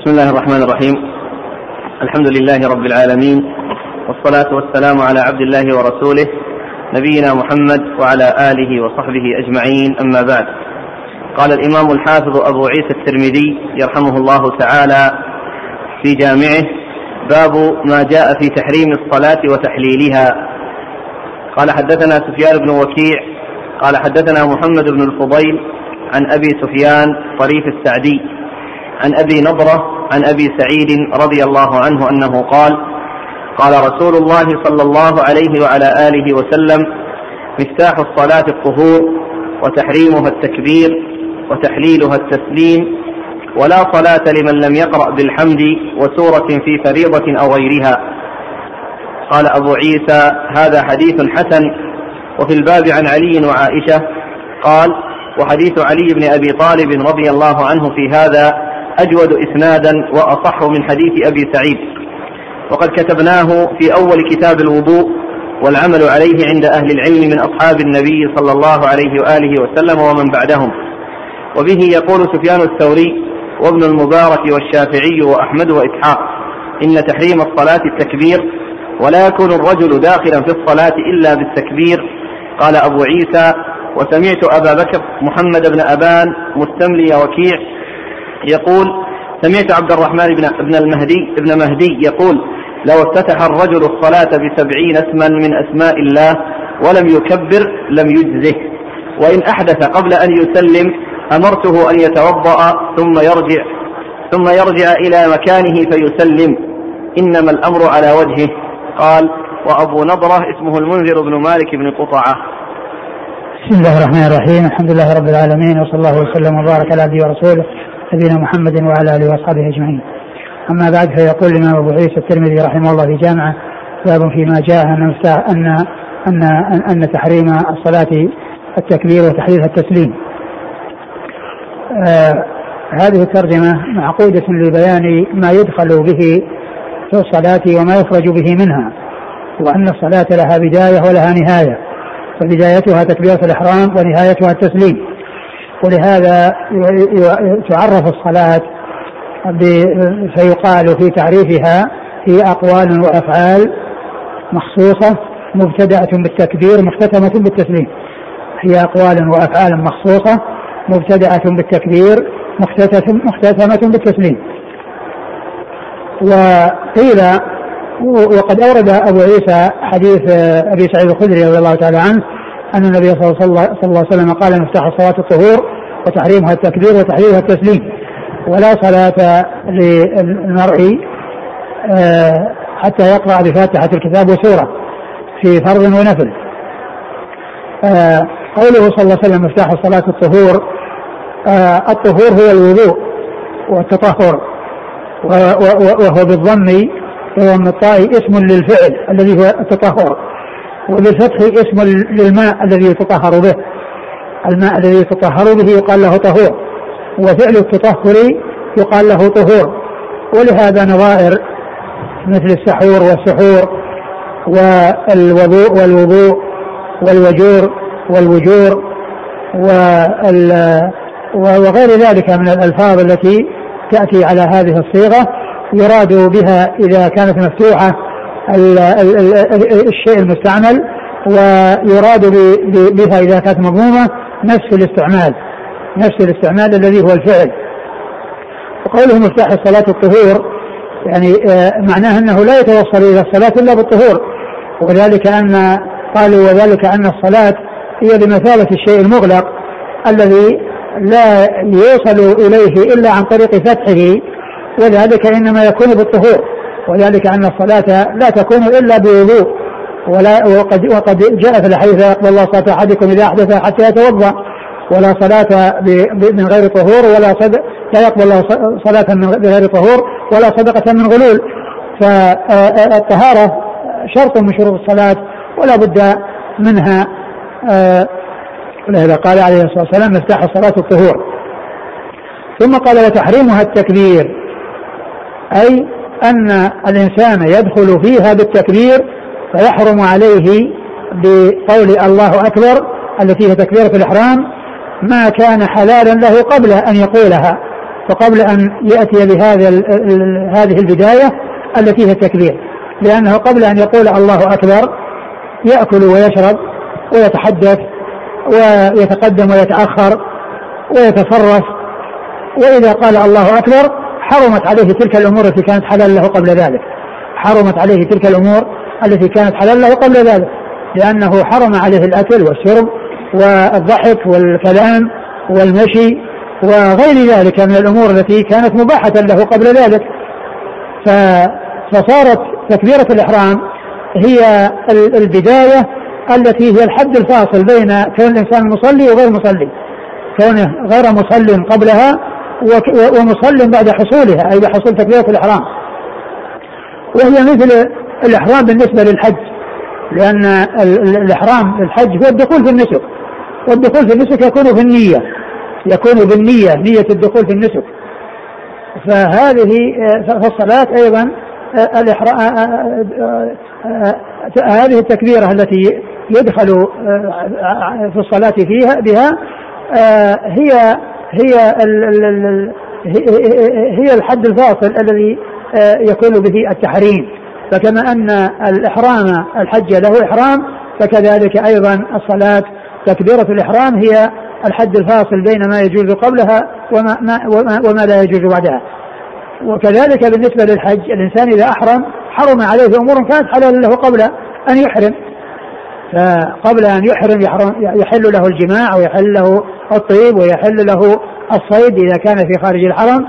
بسم الله الرحمن الرحيم الحمد لله رب العالمين والصلاة والسلام على عبد الله ورسوله نبينا محمد وعلى آله وصحبه أجمعين أما بعد قال الإمام الحافظ أبو عيسى الترمذي يرحمه الله تعالى في جامعه باب ما جاء في تحريم الصلاة وتحليلها قال حدثنا سفيان بن وكيع قال حدثنا محمد بن الفضيل عن أبي سفيان طريف السعدي عن أبي نضرة عن أبي سعيد رضي الله عنه أنه قال قال رسول الله صلى الله عليه وعلى آله وسلم مفتاح الصلاة الطهور وتحريمها التكبير وتحليلها التسليم ولا صلاة لمن لم يقرأ بالحمد وسورة في فريضة أو غيرها. قال أبو عيسى هذا حديث حسن. وفي الباب عن علي وعائشة قال وحديث علي بن أبي طالب رضي الله عنه في هذا أجود إسنادا وأصح من حديث أبي سعيد. وقد كتبناه في أول كتاب الوضوء والعمل عليه عند أهل العلم من أصحاب النبي صلى الله عليه وآله وسلم ومن بعدهم. وبه يقول سفيان الثوري وابن المبارك والشافعي وأحمد وإسحاق إن تحريم الصلاة التكبير ولا يكون الرجل داخلا في الصلاة إلا بالتكبير. قال أبو عيسى وسمعت أبا بكر محمد بن أبان مستملي وكيع يقول سمعت عبد الرحمن بن ابن المهدي ابن مهدي يقول لو افتتح الرجل الصلاة بسبعين اسما من أسماء الله ولم يكبر لم يجزه. وإن أحدث قبل أن يسلم أمرته أن يتوضأ ثم يرجع ثم يرجع إلى مكانه فيسلم. إنما الأمر على وجهه. قال وأبو نضرة اسمه المنذر بن مالك بن قطعة. بسم الله الرحمن الرحيم. الحمد لله رب العالمين وصلى الله وسلم وبارك على عبده ورسوله. نبينا محمد وعلى آله وأصحابه أجمعين. أما بعد فيقول الإمام أبو عيسى الترمذي رحمه الله في جامعة باب فيما جاء أن ان ان أن تحريم الصلاة التكبير وتحريمها التسليم. آه هذه الترجمة معقودة لبيان ما يدخل به في الصلاة وما يخرج به منها. وأن الصلاة لها بداية ولها نهاية. فبدايتها تكبيرة الإحرام ونهايتها التسليم. ولهذا تعرف الصلاة فيقال في تعريفها هي أقوال وأفعال مخصوصة مبتدأة بالتكبير مختتمة بالتسليم. هي أقوال وأفعال مخصوصة مبتدأة بالتكبير مختتمة بالتسليم. وقيل وقد أورد أبو عيسى حديث أبي سعيد الخدري رضي الله تعالى عنه أن النبي صلى الله عليه وسلم قال مفتاح الصلاة الطهور وتحريمها التكبير وتحريمها التسليم. ولا صلاة للمرء آه، حتى يقرأ بفاتحة الكتاب وسورة في فرض ونفل. آه، قوله صلى الله عليه وسلم مفتاح الصلاة الطهور آه، الطهور هو الوضوء والتطهر وهو بالضم وضم الطاء اسم للفعل الذي هو التطهر. وبالفتح اسم للماء الذي يتطهر به. الماء الذي يتطهر به يقال له طهور وفعل التطهر يقال له طهور. ولهذا نظائر مثل السحور والسحور والوضوء والوضوء والوجور والوجور وغير ذلك من الألفاظ التي تأتي على هذه الصيغة يراد بها إذا كانت مفتوحة الشيء المستعمل ويراد بها إذا كانت مضمومة نفس الاستعمال نفس الاستعمال الذي هو الفعل. وقوله مفتاح الصلاة الطهور يعني آه، معناه أنه لا يتوصل إلى الصلاة إلا بالطهور. وذلك أن قالوا وذلك أن الصلاة هي بمثابة الشيء المغلق الذي لا يوصل إليه إلا عن طريق فتحه وذلك إنما يكون بالطهور. وذلك أن الصلاة لا تكون إلا بوضوء. ولا وقد وقد جاء في الحديث لا يقبل الله صلاة أحدكم إذا أحدث حتى يتوضأ. ولا صلاة من غير طهور ولا صدق لا يقبل الله صلاة من غير طهور ولا صدقة من غلول. فالطهارة شرط من شروط الصلاة ولا بد منها ولهذا قال عليه الصلاة والسلام مفتاح الصلاة الطهور. ثم قال وتحريمها التكبير أي أن الإنسان يدخل فيها بالتكبير فيحرم عليه بقول الله أكبر التي هي تكبيرة الإحرام ما كان حلالا له قبل أن يقولها وقبل أن يأتي بهذا هذه البداية التي هي التكبير. لأنه قبل أن يقول الله أكبر يأكل ويشرب ويتحدث ويتقدم ويتأخر ويتصرف وإذا قال الله أكبر حرمت عليه تلك الأمور التي كانت حلال له قبل ذلك. حرمت عليه تلك الأمور التي كانت حلال له قبل ذلك. لأنه حرم عليه الأكل والشرب والضحك والكلام والمشي وغير ذلك من الأمور التي كانت مباحة له قبل ذلك. فصارت تكبيرة الإحرام هي البداية التي هي الحد الفاصل بين كون الإنسان مصلي وغير مصلي. كونه غير مصل قبلها ومصل بعد حصولها أي بحصول تكبيرة الإحرام. وهي مثل الإحرام بالنسبة للحج لأن الإحرام الحج هو الدخول في النسك والدخول في النسك يكون في النية يكون بالنية نية الدخول في النسك. فهذه فالصلاة أيضا هذه التكبيرة التي يدخل في الصلاة فيها بها هي هي هي الحد الفاصل الذي يكون به التحريم. فكما أن الإحرام الحج له إحرام فكذلك أيضا الصلاة تكبيرة الإحرام هي الحد الفاصل بين ما يجوز قبلها وما ما وما, وما لا يجوز بعدها. وكذلك بالنسبة للحج الإنسان إذا أحرم حرم عليه أمور كانت حلال له قبل أن يحرم. فقبل أن يحرم, يحرم يحل له الجماع ويحل له الطيب ويحل له الصيد إذا كان في خارج الحرم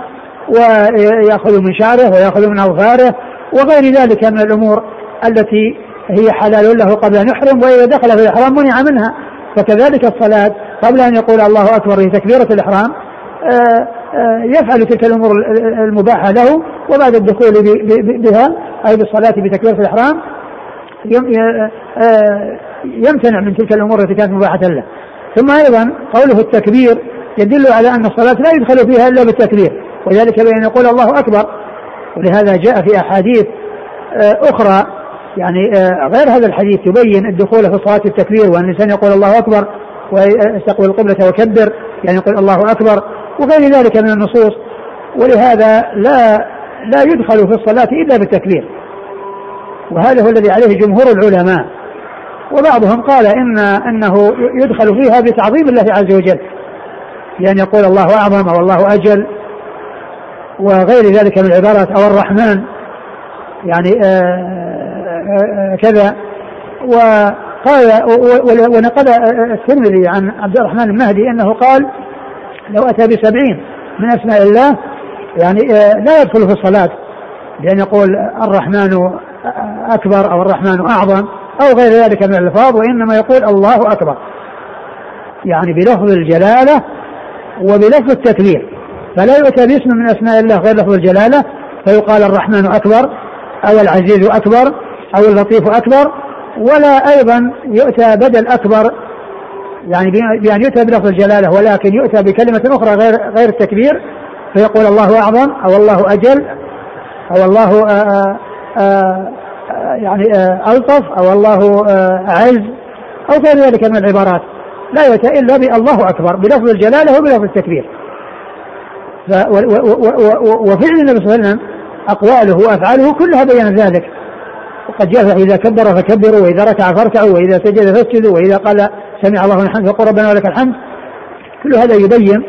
ويأخذ من شعره ويأخذ من أظفاره وغير ذلك من الأمور التي هي حلال له قبل أن يحرم وإذا دخل في الإحرام منع منها. فكذلك الصلاة قبل أن يقول الله أكبر في تكبيرة الإحرام آه، آه، يفعل تلك الأمور المباحة له وبعد الدخول بها أي بالصلاة بتكبيرة الإحرام آه، يمتنع من تلك الأمور التي كانت مباحة له. ثم أيضا قوله التكبير يدل على أن الصلاة لا يدخل فيها إلا بالتكبير. وذلك بأن يقول الله أكبر. ولهذا جاء في أحاديث آه، أخرى يعني آه، غير هذا الحديث يبين الدخول في صلاة التكبير وأن الإنسان يقول الله أكبر ويستقبل القبلة وكبر يعني يقول الله أكبر وغير ذلك من النصوص. ولهذا لا لا يدخل في الصلاة إلا بالتكبير. وهذا هو الذي عليه جمهور العلماء. وبعضهم قال إن أنه يدخل فيها بتعظيم الله عز وجل. بأن يقول الله أعظم أو الله أجل وغير ذلك من العبارات أو الرحمن. يعني آه، آآ آه، كذا. وقال ونقل الترمذي عن عبد الرحمن المهدي أنه قال لو أتى بسبعين من أسماء الله يعني آه، لا يدخل في الصلاة. بأن يقول الرحمن أكبر أو الرحمن أعظم. أو غير ذلك من الألفاظ وإنما يقول الله أكبر. يعني بلفظ الجلالة وبلفظ التكبير. فلا يؤتى باسم من أسماء الله غير لفظ الجلالة فيقال الرحمن أكبر أو العزيز أكبر أو اللطيف أكبر ولا أيضا يؤتى بدل أكبر. يعني بان يؤتى بلفظ الجلالة ولكن يؤتى بكلمة أخرى غير غير التكبير فيقول الله أعظم أو الله أجل أو الله آآ آآ يعني ألطف أو الله أعز أو غير ذلك من العبارات. لا يؤتى إلا بالله أكبر بلفظ الجلالة وبلفظ التكبير. وفعل النبي صلى الله عليه وسلم أقواله وأفعاله كلها بينت ذلك. وقد جاء إذا كبر فكبروا وإذا ركع فاركعوا وإذا سجد فاسجدوا وإذا قال سمع الله من حمد فقل ربنا ولك الحمد. كل هذا يبين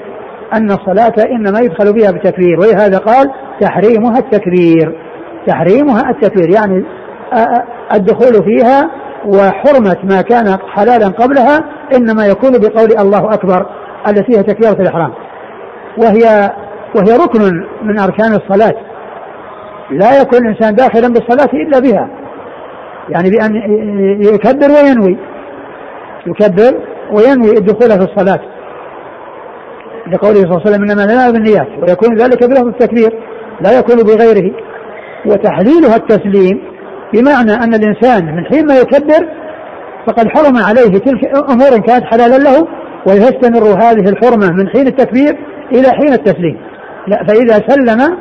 أن الصلاة إنما يدخل فيها بالتكبير ولهذا قال تحريمها التكبير. تحريمها التكبير يعني الدخول فيها وحرمة ما كان حلالا قبلها إنما يكون بقول الله أكبر التي هي تكبيرة الإحرام. وهي وهي ركن من أركان الصلاة. لا يكون الإنسان داخلا بالصلاة إلا بها. يعني بأن يكبر وينوي. يكبر وينوي الدخول في الصلاة. لقوله صلى الله عليه وسلم إنما لنا بالنيات ويكون ذلك بلفظ التكبير لا يكون بغيره. وتحليلها التسليم بمعنى أن الإنسان من حين ما يكبر فقد حرم عليه تلك أمور كانت حلالا له ويستمر هذه الحرمة من حين التكبير إلى حين التسليم. لا فإذا سلم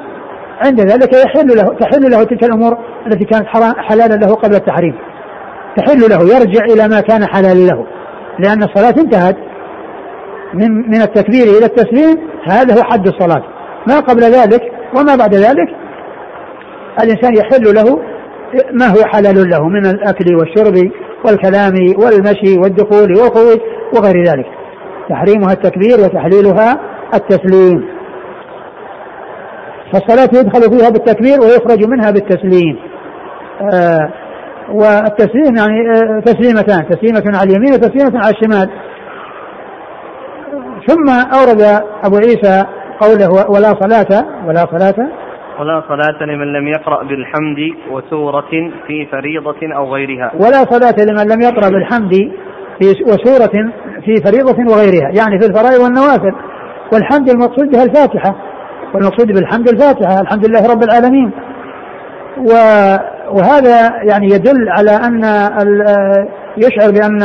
عند ذلك يحل له تحل له تلك الأمور التي كانت حلالا له قبل التحريم. تحل له يرجع إلى ما كان حلالا له. لأن الصلاة انتهت. من من التكبير إلى التسليم هذا هو حد الصلاة. ما قبل ذلك وما بعد ذلك الإنسان يحل له ما هو حلال له من الأكل والشرب والكلام والمشي والدخول والخروج وغير ذلك. تحريمها التكبير وتحليلها التسليم. فالصلاة يدخل فيها بالتكبير ويخرج منها بالتسليم. آه والتسليم يعني آه تسليمتان تسليمة على اليمين وتسليمة على الشمال. ثم أورد أبو عيسى قوله ولا صلاة ولا صلاة ولا صلاة لمن لم يقرأ بالحمد وسورة في فريضة أو غيرها. ولا صلاة لمن لم يقرأ بالحمد في وسورة في فريضة وغيرها. يعني في الفرائض والنوافل. والحمد المقصود بها الفاتحة. والمقصود بالحمد الفاتحة. الحمد لله رب العالمين. وهذا يعني يدل على أن يشعر بأن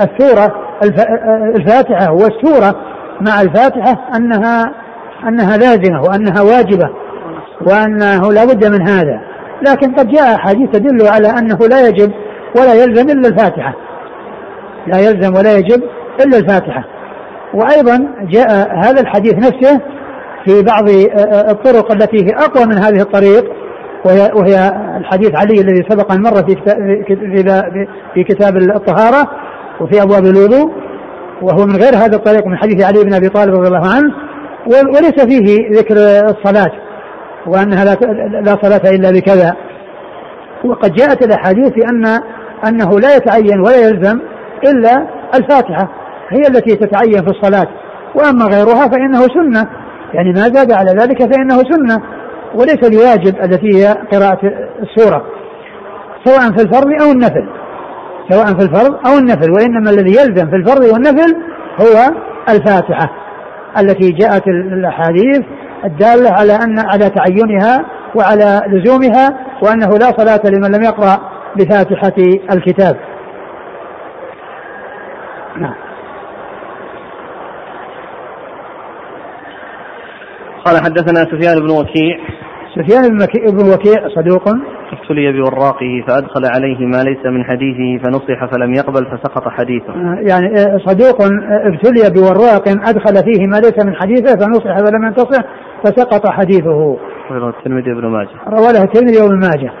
السورة الفاتحة والسورة مع الفاتحة أنها أنها لازمة وأنها واجبة. وأنه لا بد من هذا. لكن قد جاء أحاديث تدل على أنه لا يجب ولا يلزم إلا الفاتحة. لا يلزم ولا يجب إلا الفاتحة. وأيضا جاء هذا الحديث نفسه في بعض الطرق التي هي أقوى من هذه الطريق وهي, وهي الحديث علي الذي سبق أن مر في كتاب, في كتاب الطهارة وفي أبواب الوضوء وهو من غير هذا الطريق من حديث علي بن أبي طالب رضي الله عنه وليس فيه ذكر الصلاة. وأنها لا لا صلاة إلا بكذا. وقد جاءت الأحاديث بأن أنه لا يتعين ولا يلزم إلا الفاتحة هي التي تتعين في الصلاة. وأما غيرها فإنه سنة. يعني ما زاد على ذلك فإنه سنة. وليس الواجب التي هي قراءة السورة سواء في الفرض أو النفل. سواء في الفرض أو النفل وإنما الذي يلزم في الفرض والنفل هو الفاتحة التي جاءت الأحاديث الدالة على أن على تعينها وعلى لزومها وأنه لا صلاة لمن لم يقرأ بفاتحة الكتاب. نعم. قال حدثنا سفيان بن وكيع. سفيان بن وكيع صدوق. ابتلي بوراقه فأدخل عليه ما ليس من حديثه فنصح فلم يقبل فسقط حديثه. آه، يعني آه، صدوق آه، ابتلي بوراق أدخل فيه ما ليس من حديثه فنصح فلم ينتصح فسقط حديثه. رواه الترمذي بن ماجه. رواه الترمذي وابن ماجه.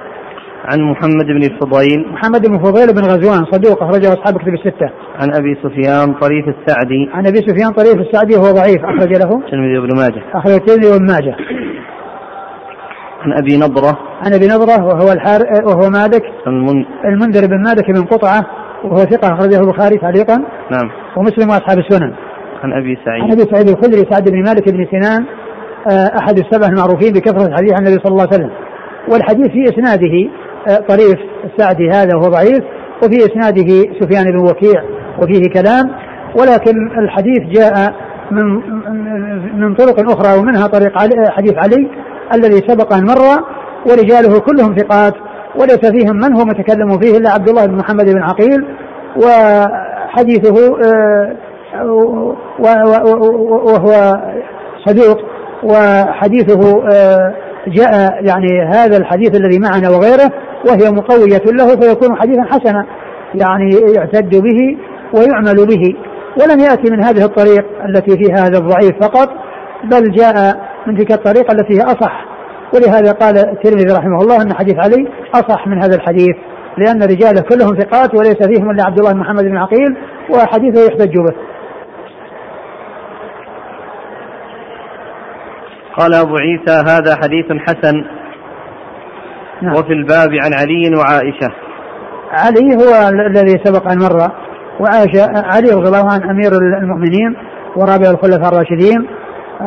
عن محمد بن الفضيل محمد بن فضيل بن غزوان صدوق أخرجه أصحاب كتب الستة. عن أبي سفيان طريف السعدي. عن أبي سفيان طريف السعدي وهو ضعيف أخرج له. الترمذي وابن ماجه. أخرج الترمذي وابن ماجه. عن أبي نضرة. عن أبي نضرة وهو الحار وهو مالك. المن... المنذر بن مالك بن قطعة وهو ثقة أخرجه البخاري تعليقا. نعم. ومسلم وأصحاب السنن. عن أبي سعيد. عن أبي سعيد الخدري سعد بن مالك بن سنان. أحد السبع المعروفين بكثرة الحديث عن النبي صلى الله عليه وسلم. والحديث في إسناده آه، طريف السعدي هذا وهو ضعيف وفي إسناده سفيان بن وكيع وفيه كلام ولكن الحديث جاء من من طرق أخرى ومنها طريق علي حديث علي الذي سبق أن مر ورجاله كلهم ثقات وليس فيهم من هو متكلم فيه إلا عبد الله بن محمد بن عقيل وحديثه آه، وهو صدوق. وحديثه آه، جاء يعني هذا الحديث الذي معنا وغيره وهي مقوية له فيكون حديثا حسنا يعني يعتد به ويعمل به. ولم يأتي من هذه الطريق التي فيها هذا الضعيف فقط بل جاء من تلك الطريقة التي هي أصح. ولهذا قال الترمذي رحمه الله أن حديث علي أصح من هذا الحديث لأن رجاله كلهم ثقات وليس فيهم إلا عبد الله بن محمد بن عقيل وحديثه يحتج به. قال أبو عيسى هذا حديث حسن نعم. وفي الباب عن علي وعائشة علي هو الذي سبق أن مر وعائشة علي رضي الله عنه أمير المؤمنين ورابع الخلفاء الراشدين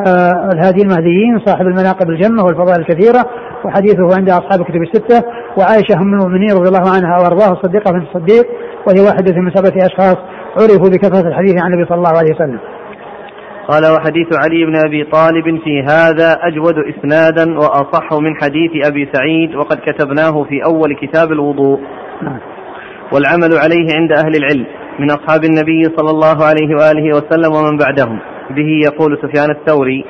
آه الهادي المهديين صاحب المناقب الجمة والفضائل الكثيرة وحديثه عند أصحاب الكتب الستة وعائشة أم المؤمنين رضي الله عنها وأرضاها الصديقة بنت الصديق وهي واحدة من سبعة أشخاص عرفوا بكثرة الحديث عن النبي صلى الله عليه وسلم. قال وحديث علي بن أبي طالب في هذا أجود إسنادا وأصح من حديث أبي سعيد وقد كتبناه في أول كتاب الوضوء. والعمل عليه عند أهل العلم من أصحاب النبي صلى الله عليه وآله وسلم ومن بعدهم. به يقول سفيان الثوري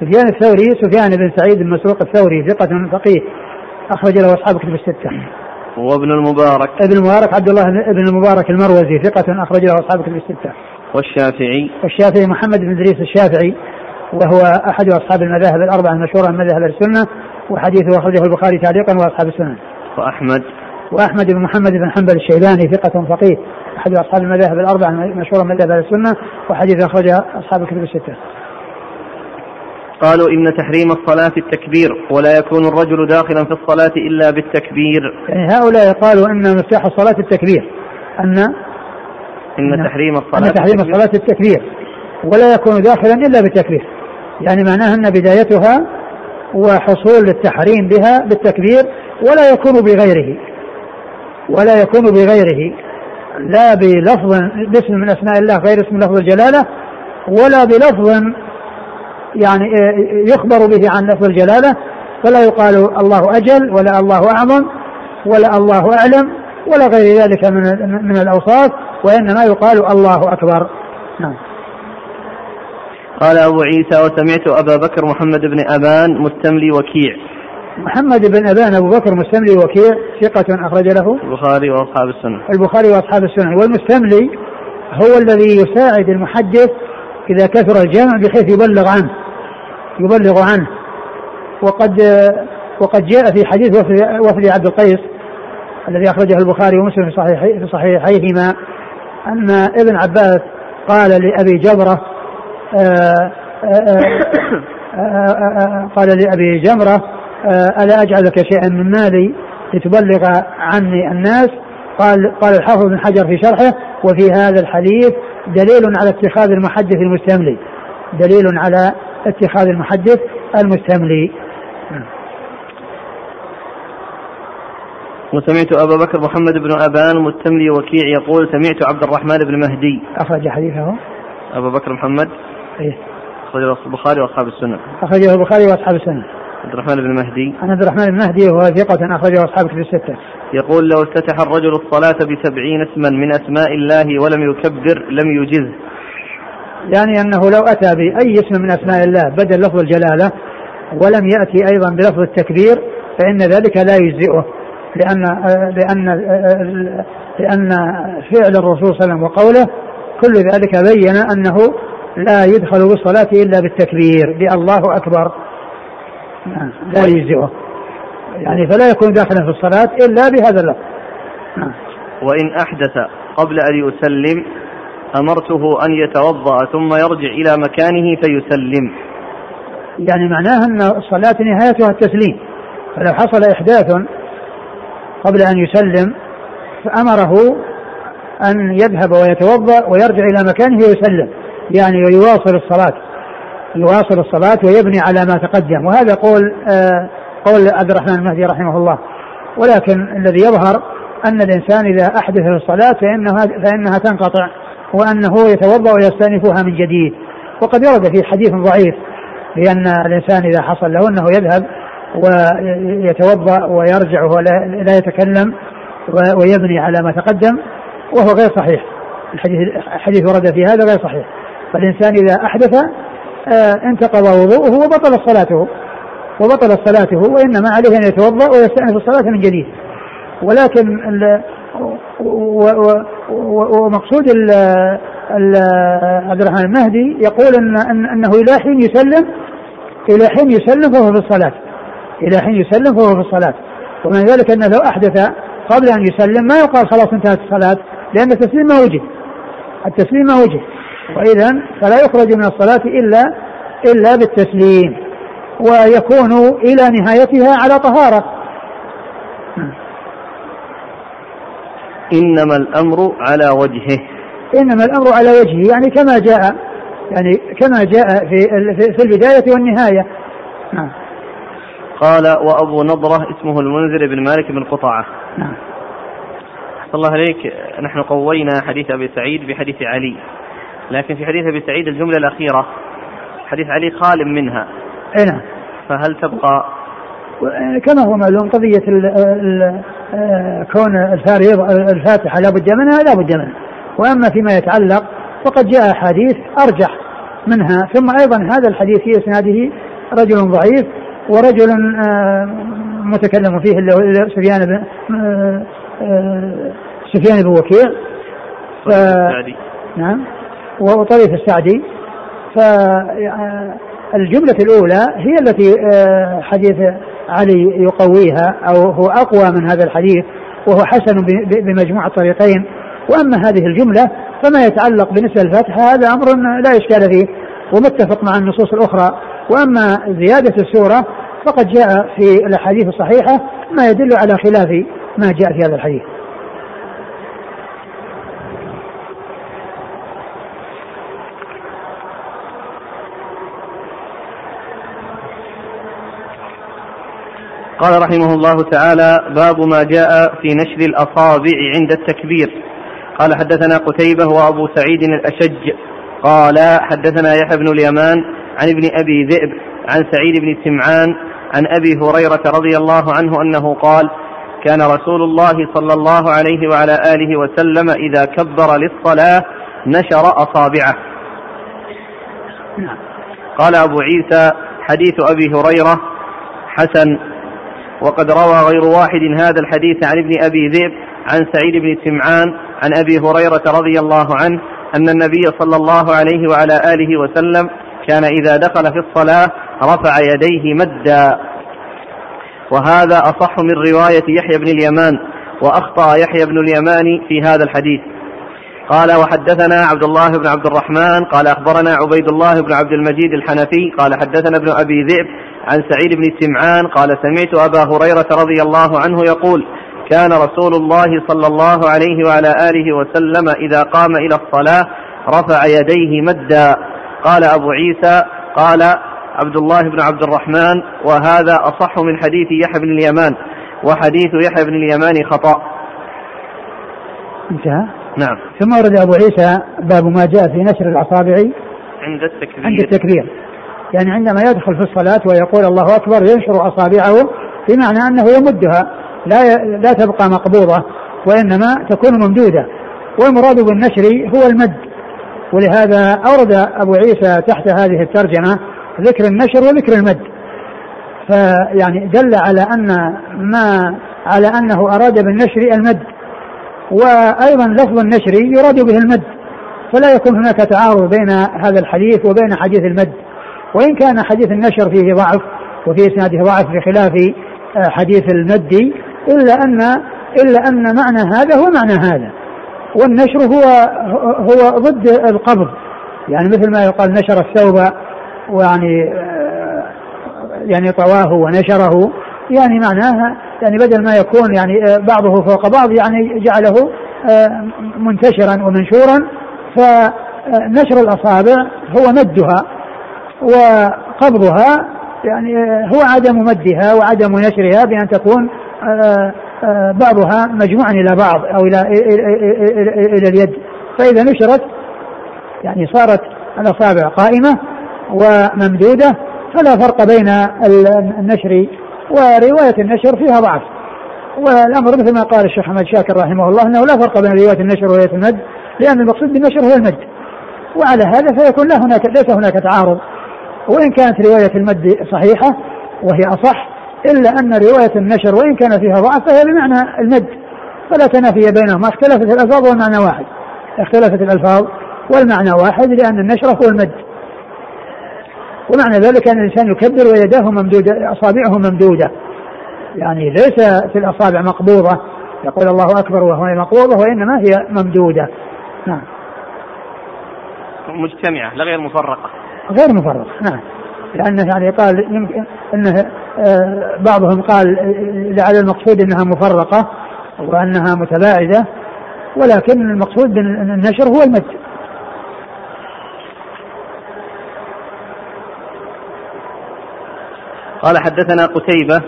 سفيان الثوري سفيان بن سعيد بن مسروق الثوري ثقة فقيه أخرج له أصحاب كتب الستة. وابن المبارك ابن المبارك عبد الله بن المبارك المروزي ثقة أخرج له أصحاب كتب الستة. والشافعي والشافعي محمد بن إدريس الشافعي وهو أحد أصحاب المذاهب الأربعة المشهورة من مذاهب السنة وحديثه أخرجه البخاري تعليقا وأصحاب السنن. وأحمد وأحمد بن محمد بن حنبل الشيباني ثقة فقيه أحد أصحاب المذاهب الأربعة المشهورة من مذاهب السنة وحديث أخرجه أصحاب الكتب الستة. قالوا إن تحريم الصلاة التكبير ولا يكون الرجل داخلا في الصلاة إلا بالتكبير يعني هؤلاء قالوا أن مفتاح الصلاة التكبير أن إن تحريم الصلاة أن تحريم التكبير الصلاة التكبير. ولا يكون داخلا إلا بالتكبير يعني معناها أن بدايتها وحصول التحريم بها بالتكبير ولا يكون بغيره. ولا يكون بغيره. لا بلفظ باسم من أسماء الله غير اسم لفظ الجلالة ولا بلفظ يعني يخبر به عن لفظ الجلالة. فلا يقال الله أجل ولا الله أعظم ولا الله أعلم ولا غير ذلك من من الأوصاف. وإنما يقال الله أكبر. نعم. قال أبو عيسى وسمعت أبا بكر محمد بن أبان مستملي وكيع. محمد بن أبان أبو بكر مستملي وكيع ثقة أخرج له؟ البخاري وأصحاب السنة. البخاري وأصحاب السنن والمستملي هو الذي يساعد المحدث إذا كثر الجمع بحيث يبلغ عنه. يبلغ عنه. وقد وقد جاء في حديث وفد, عبد القيس الذي أخرجه البخاري ومسلم في صحيحيهما. أن ابن عباس قال لأبي جبره آآ آآ آآ قال لأبي جمرة ألا أجعلك شيئا من مالي لتبلغ عني الناس؟ قال قال الحافظ بن حجر في شرحه وفي هذا الحديث دليل على اتخاذ المحدث المستملي. دليل على اتخاذ المحدث المستملي. وسمعت أبا بكر محمد بن أبان مستملي وكيع يقول سمعت عبد الرحمن بن مهدي. أخرج حديثه. أبا بكر محمد. إيه؟ أخرجه البخاري وأصحاب السنة. أخرجه البخاري وأصحاب السنة. عبد الرحمن بن مهدي. عن عبد الرحمن بن مهدي وهو ثقة أخرجه أصحاب كتب الستة. يقول لو افتتح الرجل الصلاة بسبعين اسما من أسماء الله ولم يكبر لم يجز يعني أنه لو أتى بأي اسم من أسماء الله بدل لفظ الجلالة ولم يأتي أيضا بلفظ التكبير فإن ذلك لا يجزئه. لأن لأن لأن فعل الرسول صلى الله عليه وسلم وقوله كل ذلك بين أنه لا يدخل بالصلاه إلا بالتكبير بالله أكبر. نعم، لا يجزئه. يعني فلا يكون داخلا في الصلاة إلا بهذا اللفظ. نعم. وإن أحدث قبل أن يسلم أمرته أن يتوضأ ثم يرجع إلى مكانه فيسلم. يعني معناه أن الصلاة نهايتها التسليم. فلو حصل إحداث قبل أن يسلم فأمره أن يذهب ويتوضأ ويرجع إلى مكانه ويسلم. يعني يواصل الصلاة يواصل الصلاة ويبني على ما تقدم. وهذا قول آه قول عبد الرحمن المهدي رحمه الله. ولكن الذي يظهر أن الإنسان إذا أحدث في الصلاة فانها فإنها تنقطع وأنه يتوضأ ويستأنفها من جديد. وقد ورد في حديث ضعيف بأن الإنسان إذا حصل له أنه يذهب ويتوضأ ويرجع ولا لا يتكلم ويبني على ما تقدم وهو غير صحيح. الحديث الحديث ورد في هذا غير صحيح. فالإنسان إذا أحدث آه، انتقض وضوءه وبطل صلاته. وبطلت صلاته وإنما عليه أن يتوضأ ويستأنف الصلاة من جديد. ولكن ومقصود عبد الرحمن المهدي يقول ان إنه إلى حين يسلم إلى حين يسلم فهو في الصلاة. إلى حين يسلم فهو في الصلاة. ومن ذلك أنه لو أحدث قبل أن يسلم ما يقال خلاص انتهت الصلاة لأن التسليم ما وجد. التسليم ما وجد. واذا فلا يخرج من الصلاة إلا إلا بالتسليم. ويكون إلى نهايتها على طهارة. إنما الأمر على وجهه. إنما الأمر على وجهه يعني كما جاء يعني كما جاء في في- في البداية والنهاية. نعم قال وأبو نضرة اسمه المنذر بن مالك بن قطعة. نعم. الله عليك. نحن قوينا حديث أبي سعيد بحديث علي. لكن في حديث أبي سعيد الجملة الأخيرة حديث علي خال منها. أي نعم. فهل تبقى؟ كما هو معلوم قضية ال ال آه، كون الفريض الفاتحة لا بد منها لا بد منها. وأما فيما يتعلق فقد جاء أحاديث أرجح منها. ثم أيضا هذا الحديث في إسناده رجل ضعيف ورجل آه، متكلم فيه اللي هو سفيان بن آه، آه، سفيان بن وكيع ف... نعم. وطريف السعدي. ف آه، الجملة الأولى هي التي حديث علي يقويها أو هو أقوى من هذا الحديث وهو حسن بمجموع الطريقين. وأما هذه الجملة فما يتعلق بنسبة الفتح هذا أمر لا إشكال فيه. ومتفق مع النصوص الأخرى. وأما زيادة السورة فقد جاء في الأحاديث الصحيحة ما يدل على خلاف ما جاء في هذا الحديث. قال رحمه الله تعالى باب ما جاء في نشر الأصابع عند التكبير. قال حدثنا قتيبة وأبو سعيد الأشج. قال حدثنا يحيى بن اليمان عن ابن أبي ذئب عن سعيد بن سمعان عن أبي هريرة رضي الله عنه أنه قال كان رسول الله صلى الله عليه وعلى آله وسلم إذا كبر للصلاة نشر أصابعه. قال أبو عيسى حديث أبي هريرة حسن وقد روى غير واحد هذا الحديث عن ابن أبي ذئب عن سعيد بن سمعان عن أبي هريرة رضي الله عنه أن النبي صلى الله عليه وعلى آله وسلم كان إذا دخل في الصلاة رفع يديه مدا. وهذا أصح من رواية يحيى بن اليمان وأخطأ يحيى بن اليمان في هذا الحديث. قال وحدثنا عبد الله بن عبد الرحمن قال أخبرنا عبيد الله بن عبد المجيد الحنفي قال حدثنا ابن أبي ذئب عن سعيد بن سمعان قال سمعت أبا هريرة رضي الله عنه يقول كان رسول الله صلى الله عليه وعلى آله وسلم إذا قام إلى الصلاة رفع يديه مدا. قال أبو عيسى قال عبد الله بن عبد الرحمن وهذا أصح من حديث يحيى بن اليمان وحديث يحيى بن اليمان خطأ. انتهى؟ نعم. ثم ورد أبو عيسى باب ما جاء في نشر الأصابع عند التكبير. عند التكبير. يعني عندما يدخل في الصلاة ويقول الله أكبر ينشر أصابعه بمعنى أنه يمدها لا لا تبقى مقبوضة وإنما تكون ممدودة. والمراد بالنشر هو المد. ولهذا أورد أبو عيسى تحت هذه الترجمة ذكر النشر وذكر المد. فيعني دل على أن ما على أنه أراد بالنشر المد. وأيضا لفظ النشر يراد به المد. فلا يكون هناك تعارض بين هذا الحديث وبين حديث المد. وإن كان حديث النشر فيه ضعف وفي إسناده ضعف بخلاف آه، حديث المد إلا أن إلا أن معنى هذا هو معنى هذا. والنشر هو هو ضد القبض. يعني مثل ما يقال نشر الثوب ويعني آه، يعني طواه ونشره. يعني معناها يعني بدل ما يكون يعني آه، بعضه فوق بعض يعني جعله منتشرا ومنشورا. فنشر الأصابع هو مدها وقبضها يعني هو عدم مدها وعدم نشرها بأن تكون آه، آه، بعضها مجموعا إلى بعض أو إلى إلى اليد. فإذا نشرت يعني صارت الأصابع قائمة وممدودة فلا فرق بين النشر ورواية النشر فيها ضعف. والأمر مثل ما قال الشيخ أحمد شاكر رحمه الله أنه لا فرق بين رواية النشر ورواية المد لأن المقصود بالنشر هو المد. وعلى هذا فيكون لا هناك ليس هناك تعارض. وإن كانت رواية المد صحيحة وهي أصح إلا أن رواية النشر وإن كان فيها ضعف فهي بمعنى المد فلا تنافي بينهما اختلفت الألفاظ والمعنى واحد. اختلفت الألفاظ والمعنى واحد لأن النشر هو المد. ومعنى ذلك أن الإنسان يكبر ويداه ممدودة أصابعه ممدودة. يعني ليس في الأصابع مقبوضة. يقول الله أكبر وهو مقبوضة وإنما هي ممدودة. نعم. مجتمعة لا غير مفرقة. غير مفرق نعم. لأنه يعني قال يمكن أنه آه، بعضهم قال لعل المقصود أنها مفرقة وأنها متباعدة ولكن المقصود بالنشر هو المد. قال حدثنا قتيبة.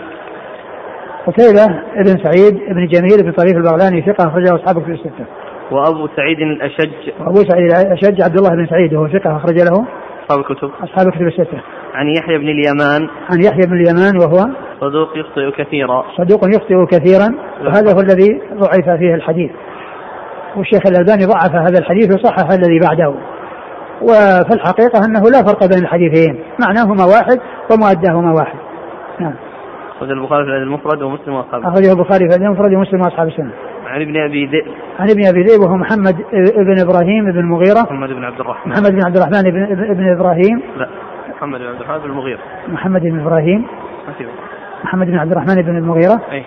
قتيبة ابن سعيد ابن جميل بن طريف البغلاني ثقة أخرجه أصحابه في الستة. وأبو سعيد الأشج. وأبو سعيد الأشج عبد الله بن سعيد وهو ثقة أخرج له أصحاب الكتب. أصحاب الكتب الستة. عن يحيى بن اليمان. عن يحيى بن اليمان وهو صدوق يخطئ كثيرا. صدوق يخطئ كثيرا وهذا هو الذي ضعف فيه الحديث. والشيخ الألباني ضعف هذا الحديث وصحح الذي بعده. وفي الحقيقة أنه لا فرق بين الحديثين معناهما واحد ومؤداهما واحد. نعم. أخرج البخاري في المفرد ومسلم وأصحاب أخرجه البخاري في المفرد ومسلم وأصحاب السنة. عن ابن أبي ذئب. عن ابن أبي ذئب وهو محمد بن إبراهيم بن المغيرة. محمد بن عبد الرحمن. محمد بن عبد الرحمن بن, بن إبراهيم. لا. محمد بن عبد الرحمن بن المغيرة. محمد بن إبراهيم. محمد بن عبد الرحمن بن المغيرة. أي.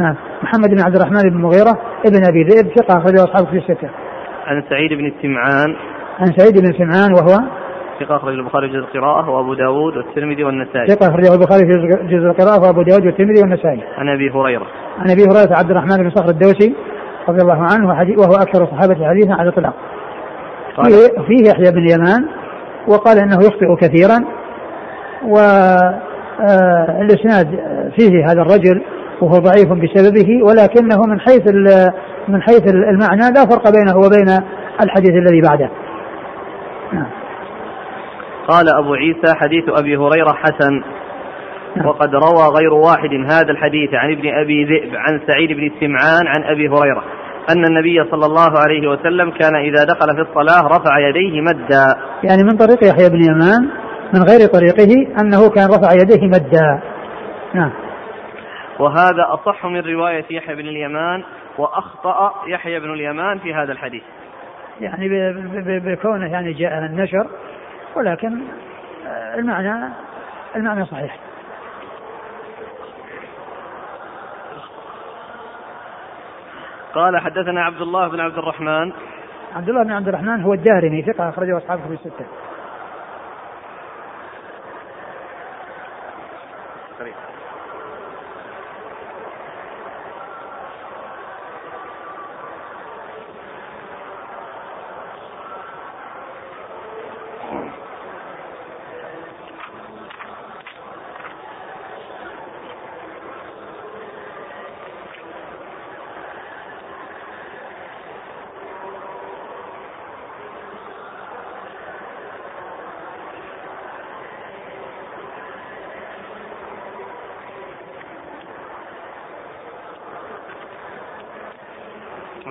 نعم. محمد بن عبد الرحمن بن المغيرة ابن أبي ذئب ثقة أخرجه أصحاب في الستة. عن سعيد بن السمعان. عن سعيد بن سمعان وهو؟ ثقة أخرج البخاري في جزء القراءة وأبو داود والترمذي والنسائي. ثقة أخرجه البخاري في جزء القراءة وأبو داود والترمذي والنسائي. عن أبي هريرة. عن أبي هريرة عبد الرحمن بن صخر الدوسي رضي الله عنه وهو أكثر الصحابة حديثا على الإطلاق. فيه, فيه يحيى بن اليمان وقال إنه يخطئ كثيرا والاسناد فيه هذا الرجل وهو ضعيف بسببه ولكنه من حيث من حيث المعنى لا فرق بينه وبين الحديث الذي بعده. نعم. قال أبو عيسى حديث أبي هريرة حسن نعم. وقد روى غير واحد هذا الحديث عن ابن أبي ذئب عن سعيد بن سمعان عن أبي هريرة أن النبي صلى الله عليه وسلم كان إذا دخل في الصلاة رفع يديه مدا يعني من طريق يحيى بن يمان من غير طريقه أنه كان رفع يديه مدا. نعم. وهذا أصح من رواية يحيى بن اليمان وأخطأ يحيى بن اليمان في هذا الحديث يعني بكونه يعني جاء النشر ولكن آه، المعنى المعنى صحيح. قال حدثنا عبد الله بن عبد الرحمن عبد الله بن عبد الرحمن هو الدارمي ثقة أخرجه أصحاب كتب الستة.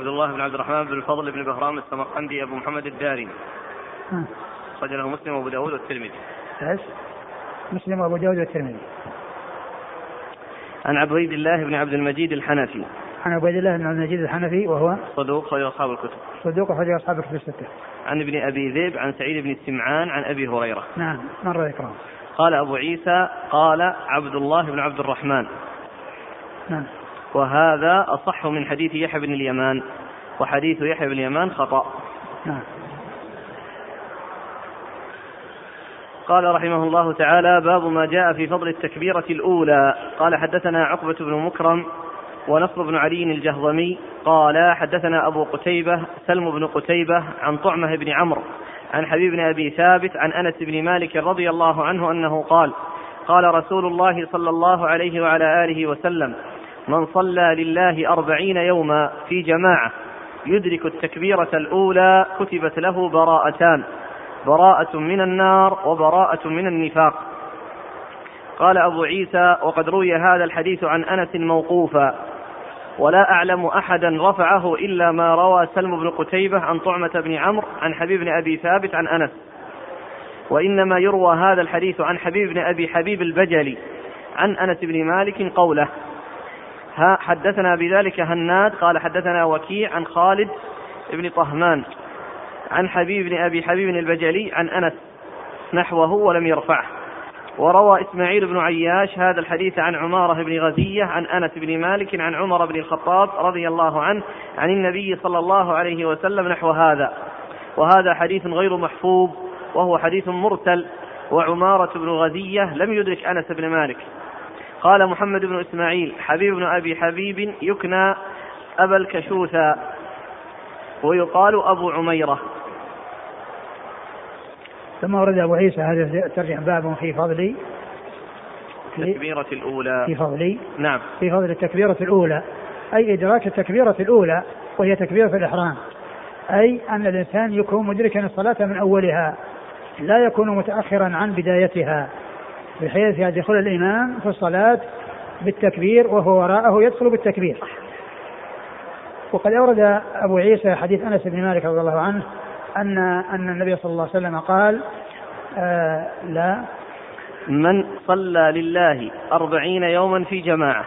عبد الله بن عبد الرحمن بن الفضل بن بهرام السمرقندي أبو محمد الدارمي ها. أخرج له مسلم وأبو داود والترمذي إيش؟ مسلم وأبو داود والترمذي. عن عبيد الله بن عبد المجيد الحنفي عن عبيد الله بن عبد المجيد الحنفي وهو صدوق خرج أصحاب الكتب صدوق أخرجه أصحاب كتب الستة. عن ابن أبي ذئب عن سعيد بن السمعان عن أبي هريرة نعم مر ذكرهم. قال أبو عيسى قال عبد الله بن عبد الرحمن نعم. وهذا أصح من حديث يحيى بن اليمان وحديث يحيى بن اليمان خطأ. نعم. قال رحمه الله تعالى باب ما جاء في فضل التكبيرة الأولى. قال حدثنا عقبة بن مكرم ونصر بن علي الجهضمي. قال حدثنا أبو قتيبة سلم بن قتيبة عن طعمة بن عمرو عن حبيب بن أبي ثابت عن أنس بن مالك رضي الله عنه أنه قال قال رسول الله صلى الله عليه وعلى آله وسلم من صلى لله أربعين يوما في جماعة يدرك التكبيرة الأولى كتبت له براءتان براءة من النار وبراءة من النفاق. قال أبو عيسى وقد روي هذا الحديث عن أنس موقوفا. ولا أعلم أحدا رفعه إلا ما روى سلم بن قتيبة عن طعمة بن عمرو عن حبيب بن أبي ثابت عن أنس. وإنما يروى هذا الحديث عن حبيب بن أبي حبيب البجلي عن أنس بن مالك قوله حدثنا بذلك هناد قال حدثنا وكيع عن خالد بن طهمان عن حبيب بن أبي حبيب البجلي عن أنس نحوه ولم يرفعه. وروى إسماعيل بن عياش هذا الحديث عن عمارة بن غزية عن أنس بن مالك عن عمر بن الخطاب رضي الله عنه عن النبي صلى الله عليه وسلم نحو هذا. وهذا حديث غير محفوظ وهو حديث مرسل وعمارة بن غزية لم يدرك أنس بن مالك. قال محمد بن إسماعيل حبيب بن أبي حبيب يكنى أبا الكشوثى ويقال أبو عميرة. ثم ورد أبو عيسى هذا ترجع باب في فضل التكبيرة الأولى. في فضل نعم. في فضل التكبيرة الأولى أي إدراك التكبيرة الأولى وهي تكبيرة الإحرام أي أن الإنسان يكون مدركا الصلاة من أولها لا يكون متأخرا عن بدايتها. بحيث يدخل الإمام في الصلاة بالتكبير وهو وراءه يدخل بالتكبير. وقد أورد أبو عيسى حديث أنس بن مالك رضي الله عنه أن أن النبي صلى الله عليه وسلم قال آه لا. من صلى لله أربعين يوما في جماعة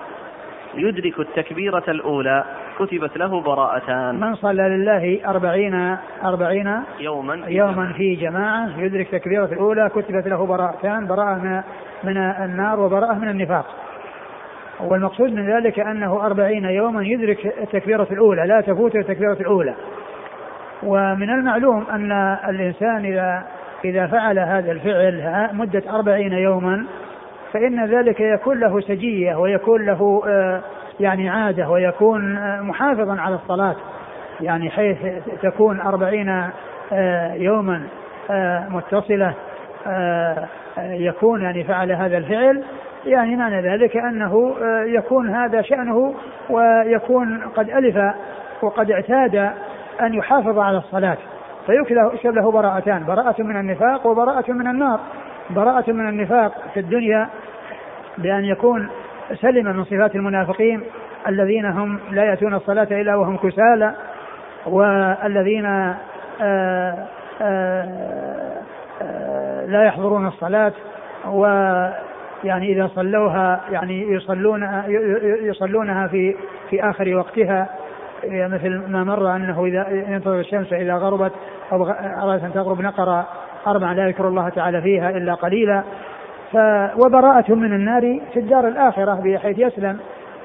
يدرك التكبيرة الأولى كتبت له براءتان. من صلى لله أربعين أربعين يوما يوما في جماعة يدرك تكبيرة الأولى كتبت له براءتان براءة من, النار وبراءة من النفاق. والمقصود من ذلك أنه أربعين يوما يدرك التكبيرة الأولى لا تفوت التكبيرة الأولى. ومن المعلوم أن الإنسان إذا إذا فعل هذا الفعل مدة أربعين يوما فإن ذلك يكون له سجية ويكون له آه، يعني عادة ويكون آه، محافظا على الصلاة. يعني حيث تكون أربعين آه، يوما متصلة يكون يعني فعل هذا الفعل يعني معنى ذلك أنه يكون هذا شأنه ويكون قد ألف وقد اعتاد أن يحافظ على الصلاة. فيكتب له براءتان براءة من النفاق وبراءة من النار. براءة من النفاق في الدنيا بأن يكون سلم من صفات المنافقين الذين هم لا يأتون الصلاة إلا وهم كسالى والذين آآ آه، آآ آه، آه، لا يحضرون الصلاة ويعني إذا صلوها يعني يصلون يصلونها في في آخر وقتها. مثل ما مر أنه إذا ينتظر الشمس إذا غربت أو أرادت أن تغرب نقر أربعة لا يذكر الله تعالى فيها إلا قليلا. ف وبراءة من النار في الدار الآخرة بحيث يسلم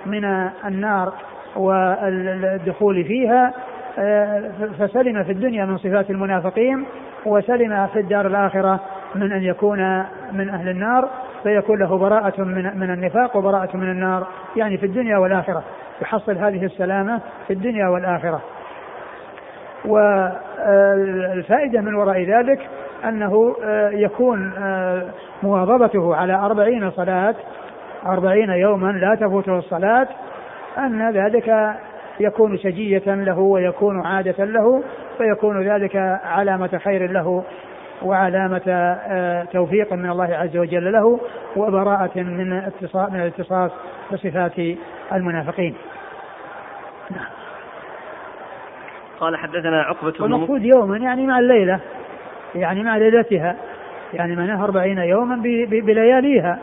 من النار والدخول فيها. آه، فسلم في الدنيا من صفات المنافقين وسلم في الدار الآخرة من أن يكون من أهل النار فيكون له براءة من من النفاق وبراءة من النار. يعني في الدنيا والآخرة. يحصل هذه السلامة في الدنيا والآخرة. والفائدة من وراء ذلك أنه آه، يكون آه، مواظبته على أربعين صلاة أربعين يوما لا تفوته الصلاة أن ذلك يكون سجية له ويكون عادة له فيكون ذلك علامة خير له وعلامة آه، توفيق من الله عز وجل له وبراءة من من الاتصاف بصفات المنافقين. نعم. قال حدثنا عقبة بن والمقصود يوما يعني مع الليلة يعني مع ليلتها يعني معناها أربعين يوما بلياليها.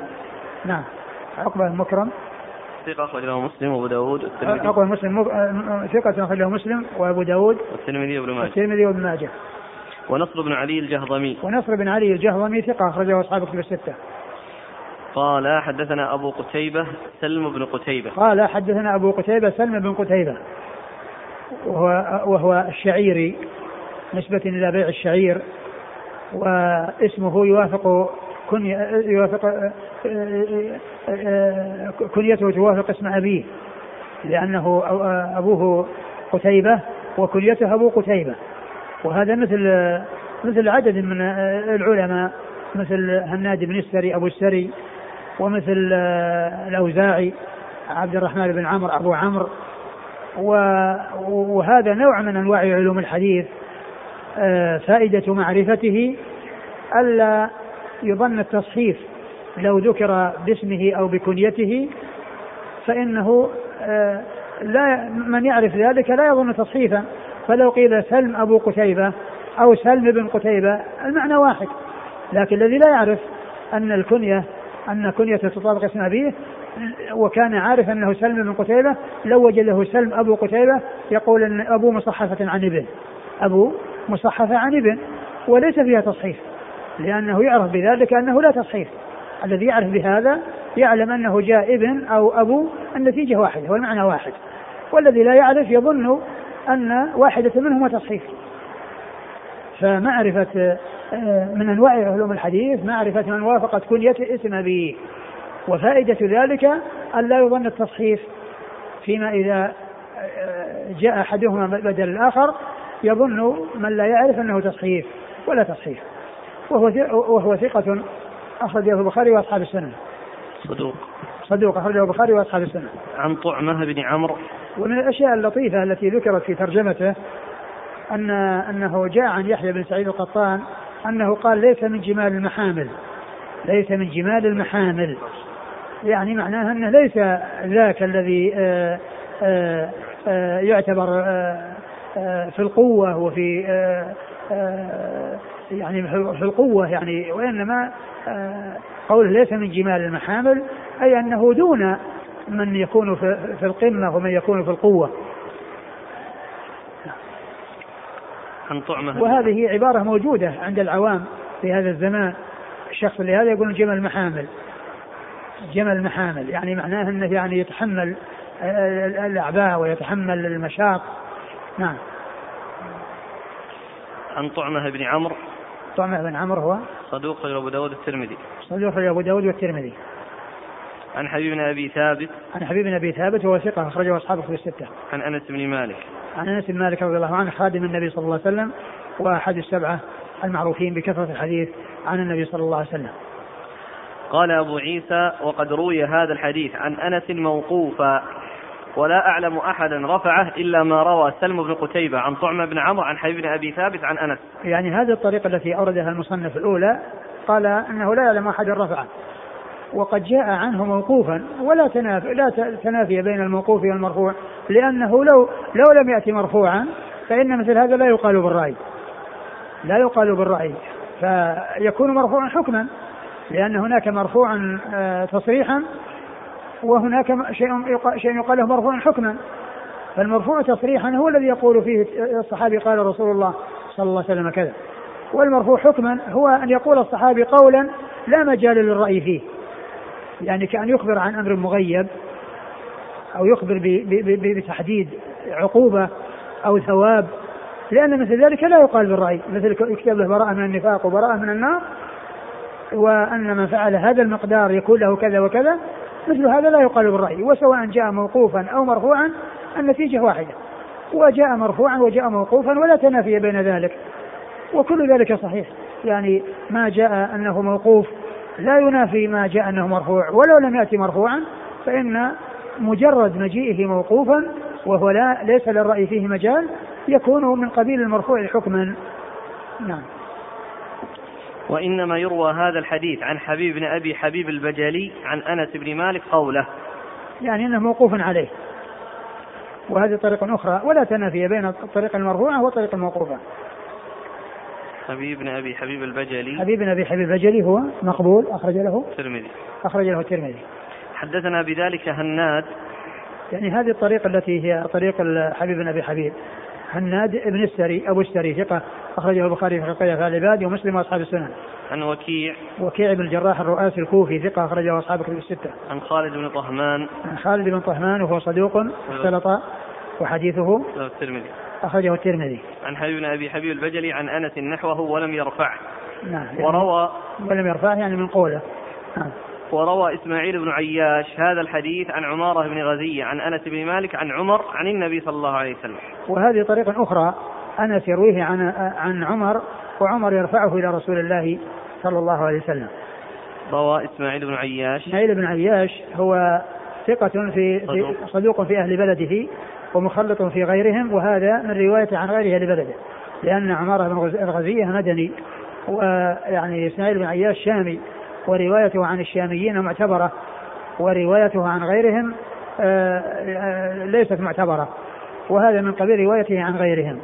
نعم. عقبة المكرم ثقة أخرجه مسلم وأبو داود والترمذي. عقبة مسلم ثقة أخرجه مسلم وأبو داود والترمذي وابن ماجه. والترمذي وابن ماجه. ونصر بن علي الجهضمي. ونصر بن علي الجهضمي ثقة أخرجه أصحاب كتب الستة. قال حدثنا أبو قتيبة سلم بن قتيبة. قال حدثنا أبو قتيبة سلم بن قتيبة. وهو, وهو الشعيري نسبة إلى بيع الشعير واسمه يوافق يوافق كنيته توافق اسم أبيه لأنه أبوه قتيبة وكنيته أبو قتيبة. وهذا مثل مثل عدد من العلماء مثل هناد بن السري أبو السري ومثل الأوزاعي عبد الرحمن بن عمرو أبو عمرو. وهذا نوع من أنواع علوم الحديث آه، فائدة معرفته ألا يظن التصحيف لو ذكر باسمه أو بكنيته فإنه آه، لا من يعرف ذلك لا يظن تصحيفا. فلو قيل سلم أبو قتيبة أو سلم بن قتيبة المعنى واحد. لكن الذي لا يعرف أن الكنية أن كنية تطابق اسم أبيه وكان عارف أنه سلم بن قتيبة لو وجده سلم أبو قتيبة يقول أن أبو مصحفة عن ابن. أبو مصحفة عن ابن وليس فيها تصحيف لأنه يعرف بذلك أنه لا تصحيف. الذي يعرف بهذا يعلم أنه جاء ابن أو أبو النتيجة واحدة والمعنى واحد. والذي لا يعرف يظن أن واحدة منهما تصحيح. فمعرفة آه، من أنواع علوم الحديث معرفة من وافقت كلية اسم به. وفائدة ذلك أن لا يظن التصحيف فيما إذا آه، جاء أحدهما بدل الآخر يظن من لا يعرف أنه تصحيف ولا تصحيف وهو وهو ثقة أخرجه البخاري وأصحاب السنة. صدوق. صدوق أخرجه البخاري وأصحاب السنة. عن طعمة بن عمرو. ومن الأشياء اللطيفة التي ذكرت في ترجمته أن أنه جاء عن يحيى بن سعيد القطان أنه قال ليس من جمال المحامل ليس من جمال المحامل. يعني معناها أنه ليس ذاك الذي آه، آه، آآ يعتبر في القوة وفي يعني في القوة يعني وإنما قوله ليس من جمال المحامل أي أنه دون من يكون في القمة ومن يكون في القوة. عن طعمة. وهذه عبارة موجودة عند العوام في هذا الزمان. الشخص اللي هذا يقول جمل محامل. جمل محامل. يعني معناه إنه يعني يتحمل الأعباء ويتحمل المشاق. نعم. عن طعمة بن عمرو. طعمة بن عمرو هو صدوق أبو داود الترمذي. صدوق أبو داود والترمذي. عن حبيب بن أبي ثابت عن حبيب بن أبي ثابت وهو ثقة أخرجه أصحابه في الستة عن أنس بن مالك عن أنس بن مالك رضي الله عنه خادم النبي صلى الله عليه وسلم وأحد السبعة المعروفين بكثرة الحديث عن النبي صلى الله عليه وسلم. قال أبو عيسى وقد روي هذا الحديث عن أنس موقوفا ولا أعلم أحدا رفعه إلا ما روى سلم بن قتيبة عن طعمة بن عمرو عن حبيب بن أبي ثابت عن أنس. يعني هذه الطريقة التي أوردها المصنف الأولى قال إنه لا يعلم أحد رفعه. وقد جاء عنه موقوفا ولا تنافي لا تنافي بين الموقوف والمرفوع لأنه لو لو لم يأتي مرفوعا فإن مثل هذا لا يقال بالرأي. لا يقال بالرأي. فيكون مرفوعا حكما لأن هناك مرفوعا آه، تصريحا وهناك شيء شيء يقال له مرفوعا حكما. فالمرفوع تصريحا هو الذي يقول فيه الصحابي قال رسول الله صلى الله عليه وسلم كذا. والمرفوع حكما هو أن يقول الصحابي قولا لا مجال للرأي فيه. يعني كأن يخبر عن أمر مغيب أو يخبر بتحديد عقوبة أو ثواب لأن مثل ذلك لا يقال بالرأي مثل يكتب له براءة من النفاق وبراءة من النار وأن من فعل هذا المقدار يكون له كذا وكذا مثل هذا لا يقال بالرأي وسواء جاء موقوفا أو مرفوعا النتيجة واحدة وجاء مرفوعا وجاء موقوفا ولا تنافي بين ذلك وكل ذلك صحيح يعني ما جاء أنه موقوف لا ينافي ما جاء أنه مرفوع ولو لم يأتي مرفوعا فإن مجرد مجيئه موقوفا وهو لا ليس للرأي فيه مجال يكون من قبيل المرفوع حكما. نعم. وإنما يروى هذا الحديث عن حبيب بن أبي حبيب البجلي عن أنس بن مالك قوله. يعني إنه موقوف عليه. وهذه طريقة أخرى ولا تنافي بين الطريقة المرفوعة والطريقة الموقوفة. حبيب بن أبي حبيب البجلي. حبيب بن أبي حبيب البجلي هو مقبول أخرج له. الترمذي أخرج له الترمذي. حدثنا بذلك هناد. يعني هذه الطريقة التي هي طريق حبيب بن أبي حبيب. هناد ابن السري أبو السري ثقة. أخرجه البخاري في خلقية العباد ومسلم وأصحاب السنن. عن وكيع. وكيع بن الجراح الرؤاسي الكوفي ثقة. أخرجه أصحاب كتب الستة. عن خالد بن طهمان. عن خالد بن طهمان وهو صدوق اختلط وحديثه. الترمذي. أخرجه الترمذي. عن حبيب بن أبي حبيب البجلي عن أنس نحوه ولم يرفعه. نعم. وروى ولم يرفعه يعني من قوله. نعم. وروى إسماعيل بن عياش هذا الحديث عن عمارة بن غزية عن أنس بن مالك عن عمر عن النبي صلى الله عليه وسلم. وهذه طريقة أخرى أنس يرويه عن عن عمر وعمر يرفعه إلى رسول الله صلى الله عليه وسلم. روى إسماعيل بن عياش. إسماعيل بن عياش هو ثقة في, في صدوق. في أهل بلده ومخلط في غيرهم وهذا من رواية عن غيره لبلده لأن عمارة بن الغزية مدني ويعني إسماعيل بن عياش شامي وروايته عن الشاميين معتبرة وروايته عن غيرهم آه، آه، ليست معتبرة. وهذا من قبيل روايته عن غيرهم.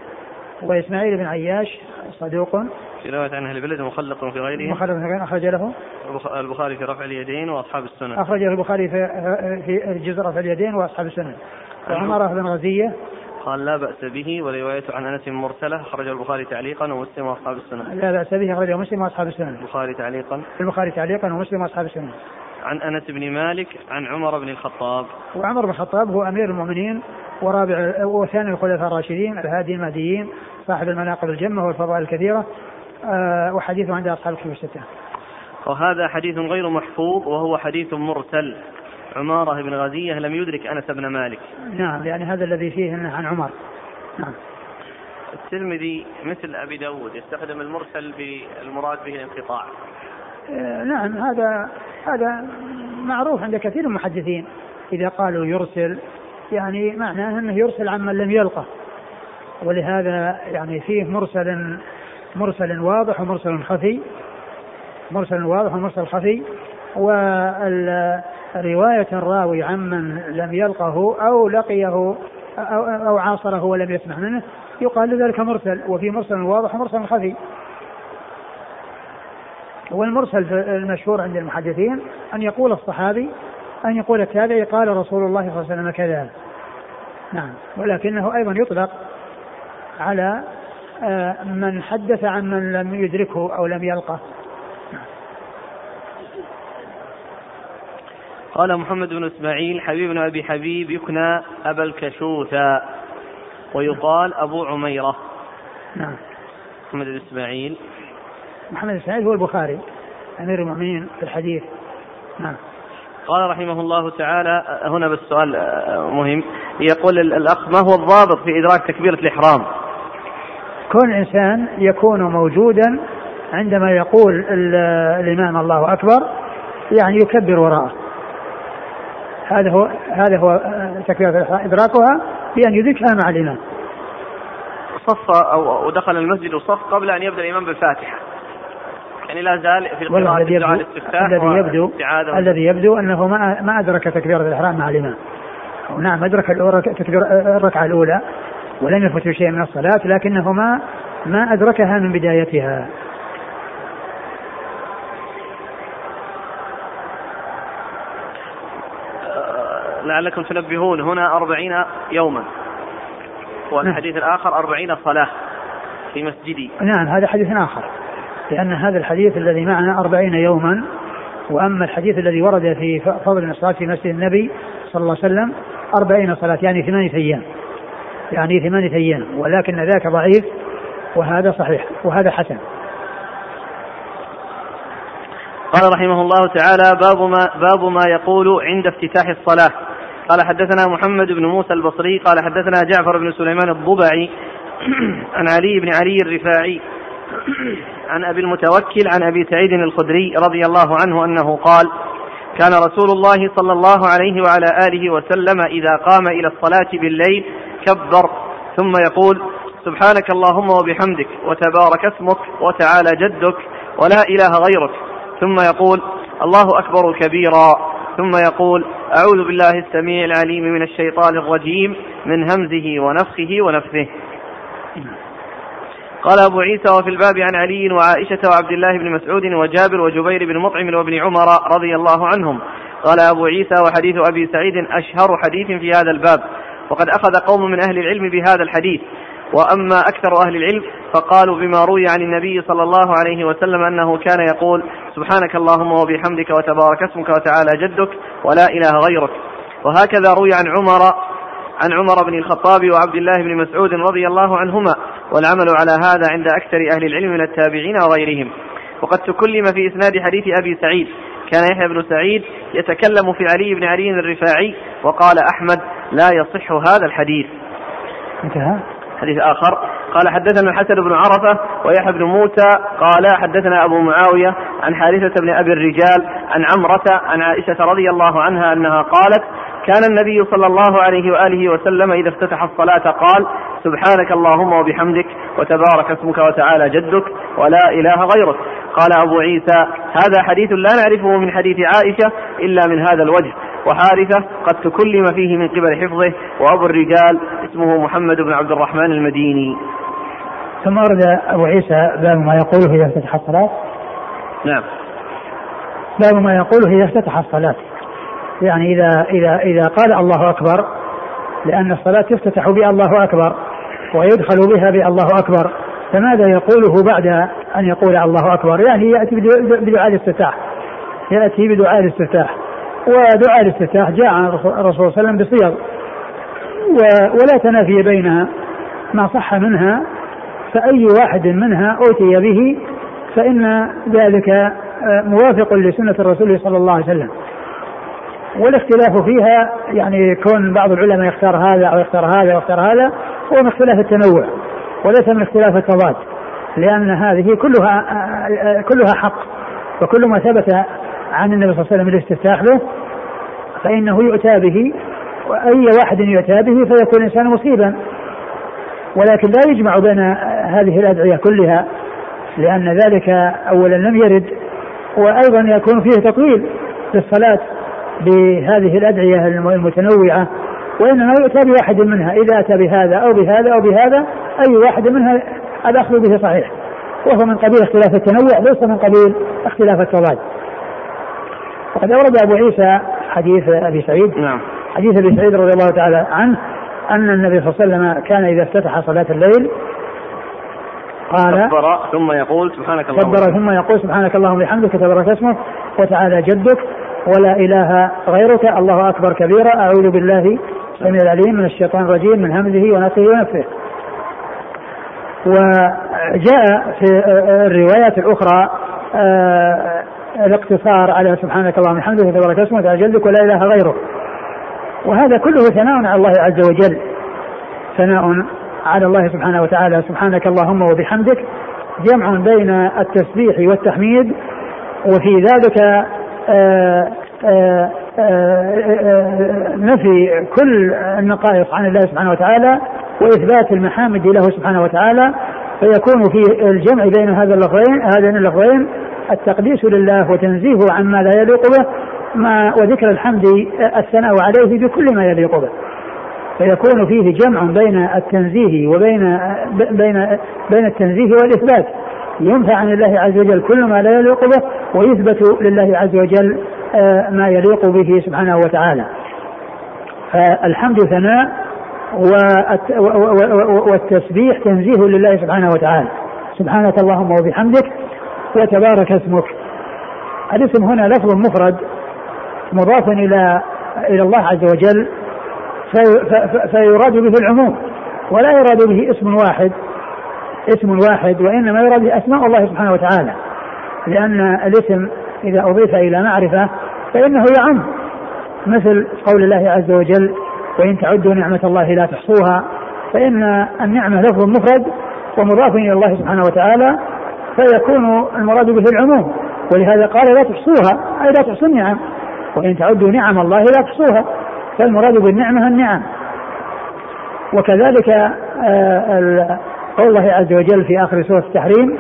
وإسماعيل بن عياش صدوق. في رواية عن أهل البلد مخلق في غيره مخلق في غيره أخرج له؟ البخاري في رفع اليدين وأصحاب السنن أخرج البخاري في في جزء رفع اليدين وأصحاب السنن وعمر بن غزية قال لا بأس به وروايته عن أنس مرسلة. أخرج البخاري تعليقا ومسلم وأصحاب السنن لا بأس به أخرجه مسلم وأصحاب السنن البخاري تعليقا. البخاري تعليقا ومسلم وأصحاب السنن عن أنس بن مالك عن عمر بن الخطاب. وعمر بن الخطاب هو أمير المؤمنين ورابع وثاني الخلفاء الراشدين الهادي المهديين صاحب المناقب الجمة والفضائل الكثيرة. وحديثه عند أصحاب الكتب الستة. وهذا حديث غير محفوظ وهو حديث مرسل. عمارة بن غزية لم يدرك أنس بن مالك. نعم يعني هذا الذي فيه عن عمر. نعم. الترمذي مثل أبي داود يستخدم المرسل بالمراد به الانقطاع. آه، نعم هذا هذا معروف عند كثير من المحدثين. إذا قالوا يرسل يعني معناه أنه يرسل عمن لم يلقه. ولهذا يعني فيه مرسل مرسل واضح ومرسل خفي. مرسل واضح ومرسل خفي. ورواية الراوي عمن لم يلقه أو لقيه أو, أو عاصره ولم يسمع منه يقال ذلك مرسل وفي مرسل واضح ومرسل خفي. والمرسل المشهور عند المحدثين أن يقول الصحابي أن يقول التابعي قال رسول الله صلى الله عليه وسلم كذا. نعم. ولكنه أيضا يطلق على من حدث عن من لم يدركه أو لم يلقه. قال محمد بن إسماعيل حبيب بن أبي حبيب يكنى أبا الكشوثة ويقال أبو عميرة. نعم. محمد بن إسماعيل. محمد بن إسماعيل هو البخاري أمير المؤمنين في الحديث. نعم. قال رحمه الله تعالى هنا بس سؤال مهم. يقول الأخ ما هو الضابط في إدراك تكبيرة الإحرام؟ كون الانسان يكون موجودا عندما يقول الإمام الله أكبر يعني يكبر وراءه. هذا هو هذا هو تكبيرة إدراكها بأن يدركها مع الإمام. صف أو دخل المسجد وصف قبل أن يبدأ الإمام بالفاتحة. يعني لا زال في القراءة الذي يبدو الذي يبدو الذي يبدو أنه ما ما أدرك تكبيرة الإحرام مع الإمام. نعم أدرك الركعة الأولى. ولم يفت شيء من الصلاة لكنه ما ما أدركها من بدايتها. آه، لعلكم تنبهون هنا أربعين يوما. والحديث نعم. الآخر أربعين صلاة في مسجدي. نعم هذا حديث آخر. لأن هذا الحديث الذي معنا أربعين يوما وأما الحديث الذي ورد في فضل الصلاة في مسجد النبي صلى الله عليه وسلم أربعين صلاة يعني ثمانية أيام. يعني ثمانية أيام ولكن ذاك ضعيف وهذا صحيح وهذا حسن. قال رحمه الله تعالى باب ما باب ما يقول عند افتتاح الصلاة. قال حدثنا محمد بن موسى البصري قال حدثنا جعفر بن سليمان الضبعي عن علي بن علي الرفاعي عن أبي المتوكل عن أبي سعيد الخدري رضي الله عنه أنه قال كان رسول الله صلى الله عليه وعلى آله وسلم إذا قام إلى الصلاة بالليل كبر ثم يقول سبحانك اللهم وبحمدك وتبارك اسمك وتعالى جدك ولا إله غيرك. ثم يقول الله أكبر كبيرا. ثم يقول أعوذ بالله السميع العليم من الشيطان الرجيم من همزه ونفخه ونفثه. قال أبو عيسى وفي الباب عن علي وعائشة وعبد الله بن مسعود وجابر وجبير بن مطعم وابن عمر رضي الله عنهم. قال أبو عيسى وحديث أبي سعيد أشهر حديث في هذا الباب. وقد أخذ قوم من أهل العلم بهذا الحديث. وأما أكثر أهل العلم فقالوا بما روي عن النبي صلى الله عليه وسلم أنه كان يقول سبحانك اللهم وبحمدك وتبارك اسمك وتعالى جدك ولا إله غيرك. وهكذا روي عن عمر عن عمر بن الخطاب وعبد الله بن مسعود رضي الله عنهما والعمل على هذا عند أكثر أهل العلم من التابعين وغيرهم. وقد تكلم في إسناد حديث أبي سعيد كان يحيى بن سعيد يتكلم في علي بن علي الرفاعي وقال أحمد لا يصح هذا الحديث. انتهى. حديث آخر. قال حدثنا الحسن بن عرفة ويحيى بن موسى قال حدثنا أبو معاوية عن حارثة بن أبي الرجال عن عمرة عن عائشة رضي الله عنها أنها قالت كان النبي صلى الله عليه وآله وسلم إذا افتتح الصلاة قال سبحانك اللهم وبحمدك وتبارك اسمك وتعالى جدك ولا إله غيرك. قال أبو عيسى هذا حديث لا نعرفه من حديث عائشة إلا من هذا الوجه. وحارثة قد تكلم فيه من قبل حفظه وأبو الرجال اسمه محمد بن عبد الرحمن المديني. ثم ورد أبو عيسى باب ما يقوله إذا افتتح الصلاة. نعم. باب ما يقوله إذا افتتح الصلاة. يعني إذا إذا إذا قال الله أكبر لأن الصلاة تفتتح بها الله أكبر ويدخل بها بالله أكبر فماذا يقوله بعد أن يقول الله أكبر؟ يعني يأتي بدعاء الافتتاح يأتي بدعاء الافتتاح ودعاء الافتتاح جاء عن الرسول صلى الله عليه وسلم بصيغ ولا تنافي بين ما صح منها فأي واحد منها أوتي به فإن ذلك موافق لسنة الرسول صلى الله عليه وسلم. والاختلاف فيها يعني كون بعض العلماء يختار هذا أو يختار هذا يختار هذا هو من اختلاف التنوع وليس من اختلاف التضاد لأن هذه كلها كلها حق وكل ما ثبت عن النبي صلى الله عليه وسلم الاستفتاح به فإنه يؤتى به وأي واحد يؤتى به فيكون الإنسان مصيبا. ولكن لا يجمع بين هذه الأدعية كلها لأن ذلك اولا لم يرد وأيضا يكون فيه تطويل في الصلاة. بهذه الأدعية المتنوعة وإنما يؤتى بواحد منها إذا أتى بهذا أو بهذا أو بهذا أي واحد منها الأخذ به صحيح. وهو من قبيل اختلاف التنوع ليس من قبيل اختلاف التضاد. وقد أورد أبو عيسى حديث أبي سعيد نعم. حديث أبي سعيد رضي الله تعالى عنه أن النبي صلى الله عليه وسلم كان إذا افتتح صلاة الليل قال كبر ثم يقول سبحانك اللهم كبر ثم يقول سبحانك اللهم وبحمدك تبارك اسمك وتعالى جدك ولا إله غيرك. الله أكبر كبيرا أعوذ بالله السميع العليم من الشيطان الرجيم من همزه ونفسه ونفسه. وجاء في الروايات الأخرى آه، الاقتصار على سبحانك اللهم وبحمدك تبارك وتعالى جدك ولا إله غيرك. وهذا كله ثناء على الله عز وجل. ثناء على الله سبحانه وتعالى. سبحانك اللهم وبحمدك. جمع بين التسبيح والتحميد. وفي ذلك نفي كل النقائص عن الله سبحانه وتعالى وإثبات المحامد له سبحانه وتعالى فيكون في الجمع بين هذا اللفظين هذين اللفظين التقديس لله وتنزيهه عما لا يليق به ما وذكر الحمد الثناء عليه بكل ما يليق به. فيكون فيه جمع بين التنزيه وبين بين بين التنزيه والإثبات. ينفى عن الله عز وجل كل ما لا يليق به ويثبت لله عز وجل آه، ما يليق به سبحانه وتعالى. فالحمد ثناء والتسبيح تنزيه لله سبحانه وتعالى. سبحانك اللهم وبحمدك وتبارك اسمك. الاسم هنا لفظ مفرد مضاف إلى إلى الله عز وجل فيراد به العموم ولا يراد به اسم واحد. اسم واحد وإنما يراد به أسماء الله سبحانه وتعالى. لأن الاسم إذا أضيف إلى معرفة فإنه يعم. مثل قول الله عز وجل وإن تعدوا نعمة الله لا تحصوها فإن النعمة لفظ مفرد ومضاف إلى الله سبحانه وتعالى فيكون المراد به العموم. ولهذا قال لا تحصوها أي لا تحصوا النعم. وإن تعدوا نعم الله لا تحصوها فالمراد بالنعمة النعم. وكذلك آه، قول الله عز وجل في آخر سورة التحريم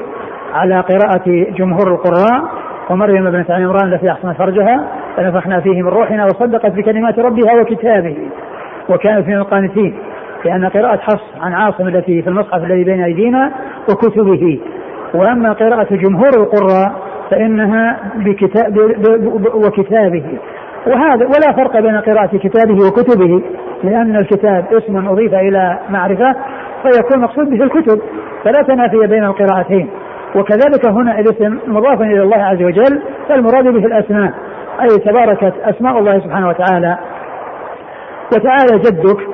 على قراءة جمهور القراء ومريم ابنة عمران التي أحصنت فرجها فنفخنا فيه من روحنا وصدقت بكلمات ربها وكتابه وكانت من القانتين لأن قراءة حفص عن عاصم التي في المصحف الذي بين أيدينا وكتبه. وأما قراءة جمهور القراء فإنها بكتاب وكتابه. وهذا ولا فرق بين قراءة كتابه وكتبه لأن الكتاب اسم أضيف إلى معرفة فيكون مقصود به الكتب فلا تنافي بين القراءتين. وكذلك هنا الاسم مضاف إلى الله عز وجل فالمراد به الأسماء. أي تباركت أسماء الله سبحانه وتعالى. وتعالى جدك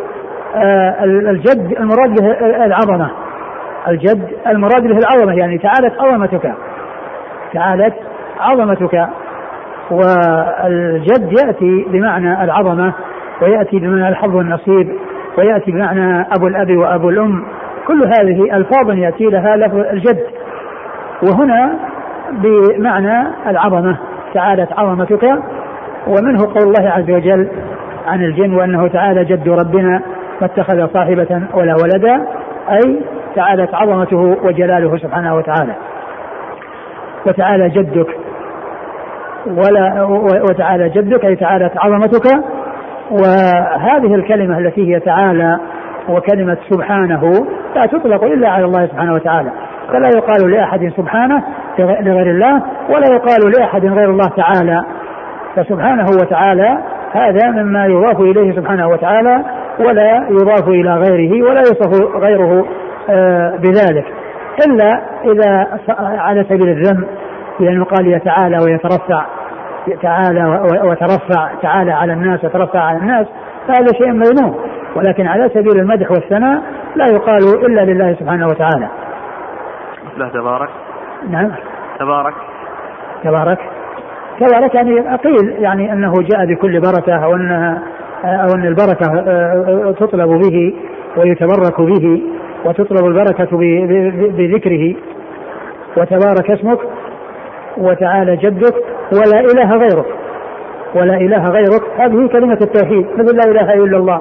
آه الجد المراد به العظمة. الجد المراد به العظمة يعني تعالت عظمتك. تعالت عظمتك. والجد يأتي بمعنى العظمة ويأتي بمعنى الحظ والنصيب. ويأتي بمعنى أبو الأب وأبو الأم. كل هذه ألفاظ يأتي لها لفظ الجد. وهنا بمعنى العظمة تعالت عظمتك ومنه قول الله عز وجل عن الجن وأنه تعالى جد ربنا ما اتخذ صاحبة ولا ولدا أي تعالت عظمته وجلاله سبحانه وتعالى. وتعالى جدك ولا وتعالى جدك أي تعالت عظمتك وهذه الكلمة التي هي تعالى وكلمة سبحانه لا تطلق إلا على الله سبحانه وتعالى فلا يقال لأحد سبحانه لغير الله ولا يقال لأحد غير الله تعالى فسبحانه وتعالى هذا مما يضاف إليه سبحانه وتعالى ولا يضاف إلى غيره ولا يصف غيره آه، بذلك إلا إذا على سبيل الذم بأن يقال يتعالى ويترفع تعالى وترفع تعالى على الناس وترفع على الناس فهذا شيء مذموم ولكن على سبيل المدح والثناء لا يقال إلا لله سبحانه وتعالى. له تبارك؟ نعم. تبارك. تبارك. تبارك يعني قيل يعني أنه جاء بكل بركة أو ان أو أن البركة آه، تطلب به ويتبرك به وتطلب البركة بذكره وتبارك اسمك وتعالى جدك ولا إله غيرك. ولا إله غيرك. هذه كلمة التوحيد. مثل لا إله إلا الله.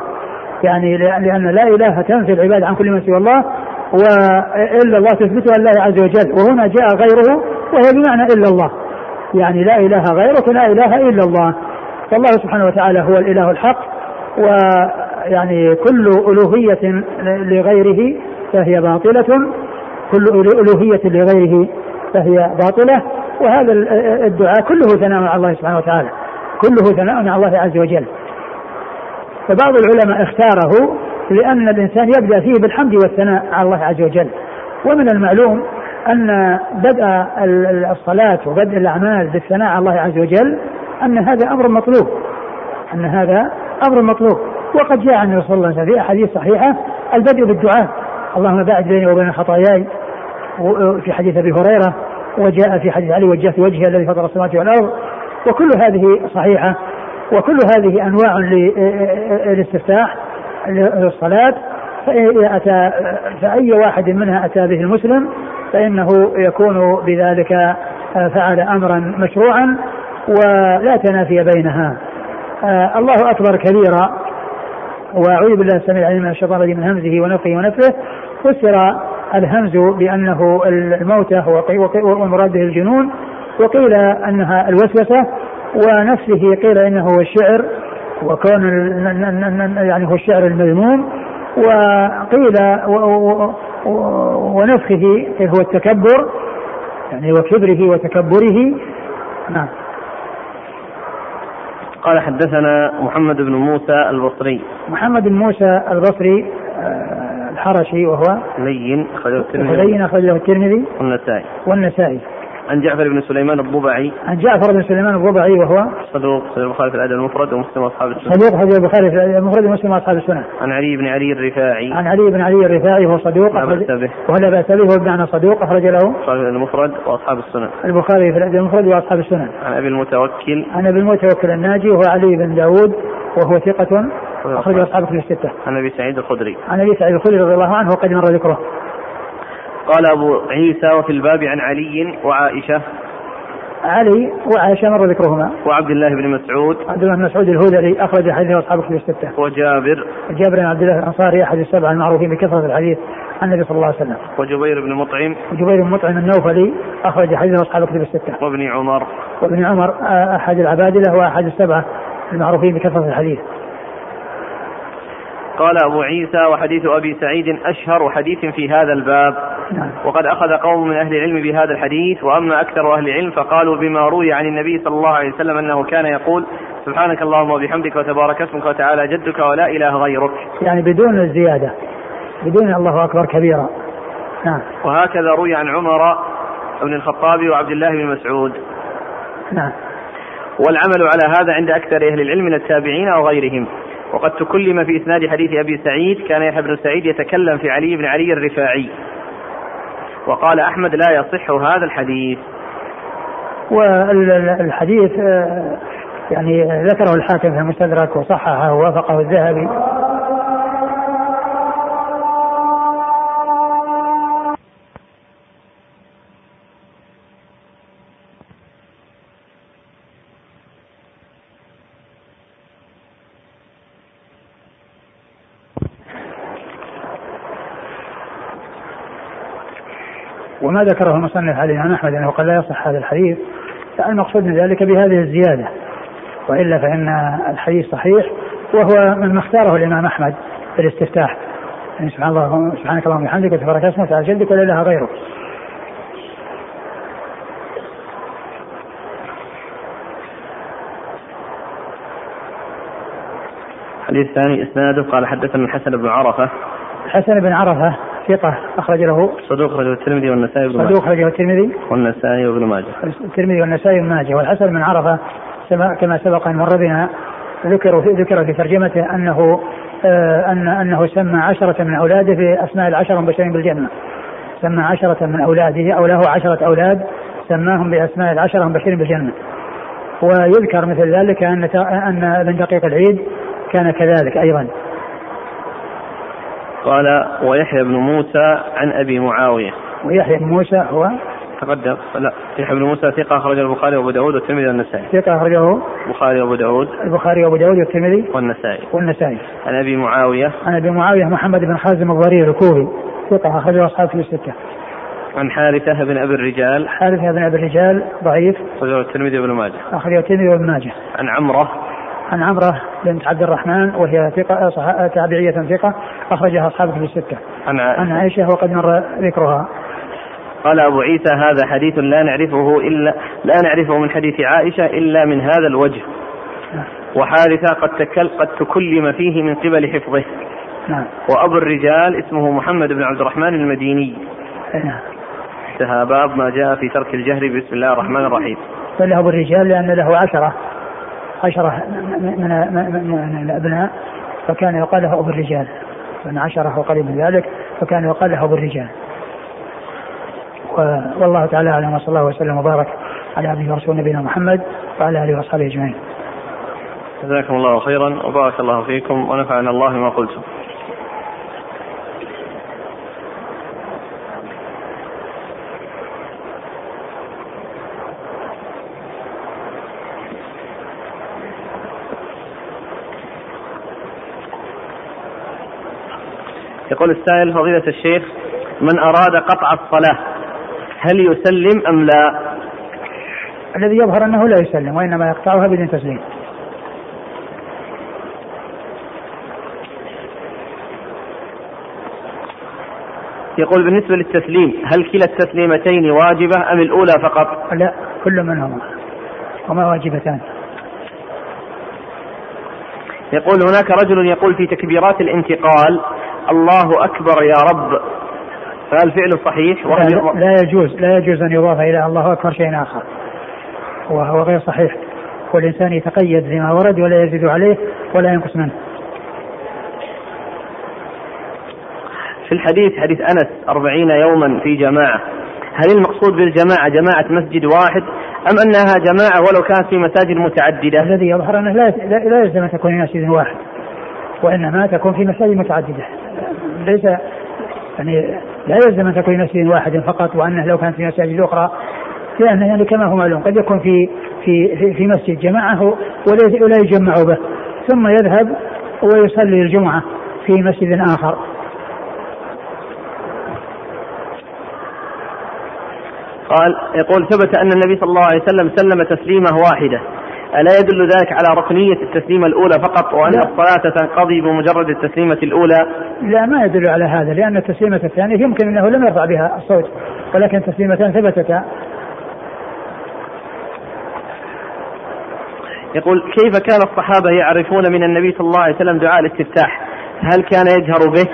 يعني لأن لا إله تنفي العباد عن كل ما سوى الله وإلا الله تثبتها لله عز وجل. وهنا جاء غيره وهي بمعنى إلا الله. يعني لا إله غيرك لا إله إلا الله. فالله سبحانه وتعالى هو الإله الحق ويعني كل ألوهية لغيره فهي باطلة. كل ألوهية لغيره فهي باطلة. وهذا الدعاء كله ثناء على الله سبحانه وتعالى. كله ثناء على الله عز وجل. فبعض العلماء اختاره لأن الإنسان يبدأ فيه بالحمد والثناء على الله عز وجل. ومن المعلوم أن بدء الصلاة وبدء الأعمال بالثناء على الله عز وجل أن هذا أمر مطلوب. أن هذا أمر مطلوب. وقد جاء عن رسول الله في أحاديث صحيحة البدء بالدعاء. اللهم باعد بيني وبين خطاياي. في حديث أبي هريرة وجاء في حديث علي وجهت وجهي الذي فطر السماوات والأرض. وكل هذه صحيحة وكل هذه أنواع للاستفتاح للصلاة. فإذا أتى فأي واحد منها أتى به المسلم فإنه يكون بذلك فعل أمرا مشروعا ولا تنافي بينها. آه، الله أكبر كبيرا. وأعوذ بالله السميع العليم من الشيطان الرجيم من همزه ونفخه ونفخه فسر الهمز بأنه الموتة والمراد به الجنون وقيل أنها الوسوسة ونفسه قيل إنه هو الشعر وكون يعني هو الشعر المذموم وقيل ونفخه هو التكبر يعني وكبره وتكبره. نعم. قال حدثنا محمد بن موسى البصري. محمد بن موسى البصري آه، الحرشي وهو لين أخرجه الترمذي. لين أخرجه الترمذي والنسائي. والنسائي. عن جعفر بن سليمان الضبعي عن جعفر بن سليمان الضبعي وهو صدوق صدوق البخاري في الأدب المفرد ومسلم وأصحاب السنن صدوق حديث البخاري في الأدب المفرد ومسلم وأصحاب السنن عن علي بن علي الرفاعي. عن علي بن علي الرفاعي وهو صدوق لا بأس به. ولا بأس به هو بمعنى صدوق أخرج له البخاري المفرد وأصحاب السنن البخاري في الأدب المفرد وأصحاب السنن عن أبي المتوكل. عن أبي المتوكل الناجي وهو علي بن داود وهو ثقة أخرج أصحاب في الستة. عن أبي سعيد الخدري. عن أبي سعيد الخدري رضي الله عنه وقد مر ذكره. قال أبو عيسى وفي الباب عن علي وعائشة. علي وعائشة مر ذكرهما. وعبد الله بن مسعود. عبد الله بن مسعود الهذلي أخرج حديثه أصحاب كتب الستة. وجابر. جابر بن عبد الله الأنصاري أحد السبعة المعروفين بكثرة الحديث عن النبي صلى الله عليه وسلم. وجبير بن مطعم. وجبير بن مطعم النوفلي أخرج حديثه أصحاب كتب الستة. وابن عمر. وابن عمر أحد العبادلة وأحد السبعة المعروفين بكثرة الحديث. قال أبو عيسى وحديث أبي سعيد أشهر حديث في هذا الباب. نعم. وقد أخذ قوم من أهل العلم بهذا الحديث وأما أكثر أهل العلم فقالوا بما روي عن النبي صلى الله عليه وسلم أنه كان يقول سبحانك اللهم وبحمدك وتبارك اسمك وتعالى جدك ولا إله غيرك. يعني بدون الزيادة بدون الله أكبر كبيرا. نعم. وهكذا روي عن عمر بن الخطاب وعبد الله بن مسعود. نعم. والعمل على هذا عند أكثر أهل العلم من التابعين أو غيرهم. وقد تكلم في إسناد حديث أبي سعيد كان يحيى بن سعيد يتكلم في علي بن علي الرفاعي. وقال أحمد لا يصح هذا الحديث. والحديث آه، يعني ذكره الحاكم في المستدرك وصححه ووافقه الذهبي. وما ذكره المصنف عليه عن أحمد أنه قد لا يصح هذا الحديث فالمقصود من ذلك بهذه الزيادة. وإلا فإن الحديث صحيح وهو مما اختاره الإمام أحمد في الاستفتاح. يعني سبحان الله سبحانك اللهم وبحمدك وتبارك اسمك وتعالى جدك ولا إله غيرك. الحديث الثاني إسناده قال حدثنا الحسن بن عرفة. الحسن بن عرفة ثقة أخرج له. صدوق أخرجه الترمذي والنسائي وابن ماجه. صدوق أخرجه الترمذي. والنسائي وابن ماجه. الترمذي والنسائي وابن ماجه. والحسن بن عرفة كما سبق أن مر بنا ذكر في ذكر في ترجمته أنه آه أن أنه سمى عشرة من أولاده في أسماء العشرة المبشرين بالجنة. سمى عشرة من أولاده أو له عشرة أولاد سماهم بأسماء العشرة المبشرين بالجنة. ويذكر مثل ذلك أن أن ابن دقيق العيد كان كذلك أيضا. قال ويحيى بن موسى عن أبي معاوية. ويحيى بن موسى هو؟ تقدم. لا يحيى بن موسى ثقة أخرجه البخاري وأبو داود والترمذي والنسائي. ثقة أخرجه البخاري وأبو داود. البخاري وأبو داود والترمذي والنسائي. والنسائي. عن أبي معاوية. عن أبي معاوية محمد بن خازم الضرير الكوفي. ثقة أخرجه أصحاب في الستة. عن حارثة بن أبي الرجال. حارثة بن أبي الرجال ضعيف. أخرجه الترمذي وابن ماجه. أخرجه الترمذي وابن ماجه. عن عمرة. عن عمرة بنت عبد الرحمن وهي ثقة تابعية ثقة أخرجها أصحاب في الستة. عن عائشة, عن عائشة وقد مر ذكرها. قال أبو عيسى هذا حديث لا نعرفه إلا لا نعرفه من حديث عائشة إلا من هذا الوجه. نعم. وحارثة قد تكل قد تكلم فيه من قبل حفظه. نعم. وأبو الرجال اسمه محمد بن عبد الرحمن المديني نعم انتهى باب ما جاء في ترك الجهر بسم الله الرحمن الرحيم فله بالرجال لأن له عشرة عشرة من, من, الأبناء فكان يقال له أبو الرجال. من عشرة وقريب من ذلك فكان يقال له أبو الرجال. والله تعالى أعلم وصلى الله وسلم وبارك على عبده ورسوله نبينا محمد وعلى آله وأصحابه أجمعين. جزاكم الله خيرا وبارك الله فيكم ونفعنا الله بما قلتم. يقول السائل فضيلة الشيخ من أراد قطع الصلاة هل يسلم أم لا؟ الذي يظهر أنه لا يسلم وإنما يقطعها بدون تسليم يقول بالنسبة للتسليم هل كلا التسليمتين واجبة أم الأولى فقط؟ لا كل منهما هما واجبتان يقول هناك رجل يقول في تكبيرات الانتقال الله أكبر يا رب. فهل فعله صحيح لا, لا يجوز لا يجوز أن يضاف إلى الله أكبر شيء آخر. وهو غير صحيح. والإنسان يتقيد بما ورد ولا يزيد عليه ولا ينقص منه. في الحديث حديث أنس أربعين يوما في جماعة. هل المقصود بالجماعة جماعة مسجد واحد أم أنها جماعة ولو كانت في مساجد متعددة؟ الذي يظهر أنه لا, لا يلزم أن تكون مسجد واحد. وإنما تكون في مساجد متعددة. ليس يعني لا يلزم أن تكون في مسجد واحد فقط وأنه لو كانت في مساجد أخرى لأن يعني كما هو معلوم قد يكون في في في مسجد جماعة ولا يجمع به ثم يذهب ويصلي الجمعة في مسجد آخر. قال يقول ثبت أن النبي صلى الله عليه وسلم سلم تسليمة واحدة. ألا يدل ذلك على ركنية التسليمة الأولى فقط وأن لا. الصلاة تنقضي بمجرد التسليمة الأولى؟ لا ما يدل على هذا لأن التسليمة الثانية يمكن أنه لم يرفع بها الصوت ولكن تسليمتان ثبتتا يقول كيف كان الصحابة يعرفون من النبي صلى الله عليه وسلم دعاء الاستفتاح؟ هل كان يجهر به؟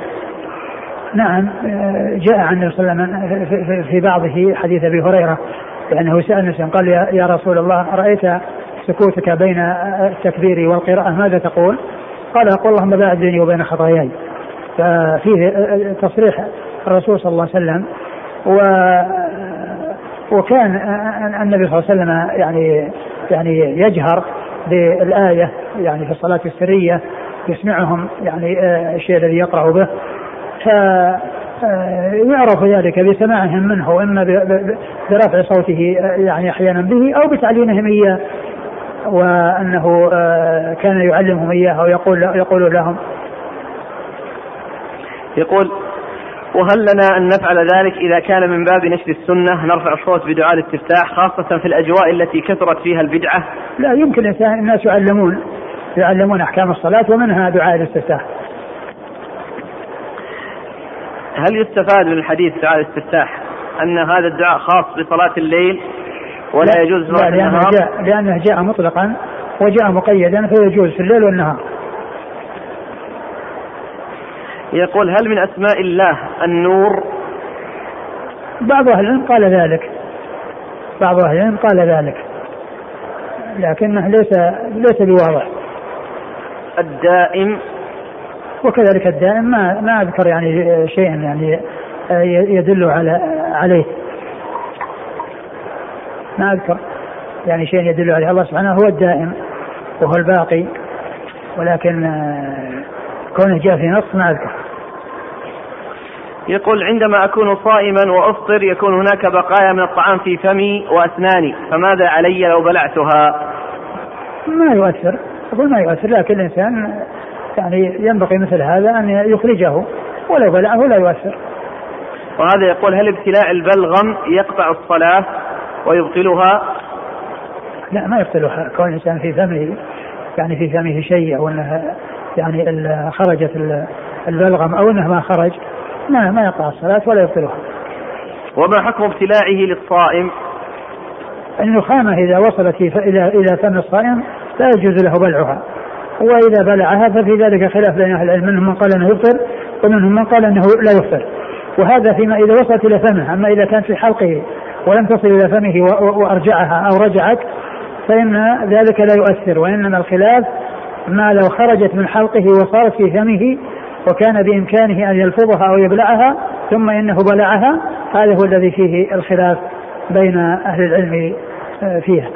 نعم جاء عن النبي صلى الله عليه وسلم في بعضه حديث أبي هريرة لأنه سأل نفسه قال يا رسول الله رأيت سكوتك بين التكبير والقراءة ماذا تقول؟ قال أقول اللهم باعد بيني وبين خطاياي. ففيه تصريح الرسول صلى الله عليه وسلم و وكان النبي صلى الله عليه وسلم يعني يعني يجهر بالآية يعني في الصلاة السرية يسمعهم يعني الشيء الذي يقرأ به. ف يعرف ذلك بسماعهم منه إما برفع صوته يعني أحيانا به أو بتعليمهم إياه. وأنه آه، كان يعلمهم اياها ويقول يقول لهم يقول وهل لنا أن نفعل ذلك إذا كان من باب نشر السنة نرفع الصوت بدعاء الاستفتاح خاصة في الأجواء التي كثرت فيها البدعة؟ لا يمكن الناس يعلمون يعلمون أحكام الصلاة ومنها دعاء الاستفتاح. هل يستفاد من الحديث دعاء الاستفتاح أن هذا الدعاء خاص بصلاة الليل ولا يجوز لا لأنه جاء, لأنه جاء مطلقا وجاء مقيدا فيجوز في الليل والنهار. يقول هل من أسماء الله النور؟ بعض أهل العلم قال ذلك. بعض أهل العلم قال ذلك. لكنه ليس ليس بواضح. الدائم. وكذلك الدائم ما ما أذكر يعني شيئا يعني يدل على عليه. ما أذكر. يعني شيء يدل عليه. الله سبحانه هو الدائم وهو الباقي. ولكن آه، كونه جاء في نص ما أذكر. يقول عندما أكون صائما وأفطر يكون هناك بقايا من الطعام في فمي وأسناني. فماذا علي لو بلعتها؟ ما يؤثر. أقول ما يؤثر لكن الإنسان يعني ينبغي مثل هذا أن يخرجه. ولو بلعه لا يؤثر. وهذا يقول هل ابتلاع البلغم يقطع الصلاة؟ ويبطلها لا ما يبطلها كون الإنسان في فمه يعني في فمه شيء أو أنها يعني خرجت البلغم أو أنه ما خرج ما ما يقطع الصلاة ولا يبطلها. وما حكم ابتلاعه للصائم؟ النخامة إذا وصلت إلى إلى فم الصائم لا يجوز له بلعها. وإذا بلعها ففي ذلك خلاف بين أهل العلم منهم من قال أنه يفطر ومنهم من قال أنه لا يفطر. وهذا فيما إذا وصلت إلى فمه أما إذا كانت في حلقه ولم تصل إلى فمه وأرجعها أو رجعت فإن ذلك لا يؤثر وإنما الخلاف ما لو خرجت من حلقه وصارت في فمه وكان بإمكانه أن يلفظها أو يبلعها ثم إنه بلعها هذا هو الذي فيه الخلاف بين أهل العلم آه، فيها.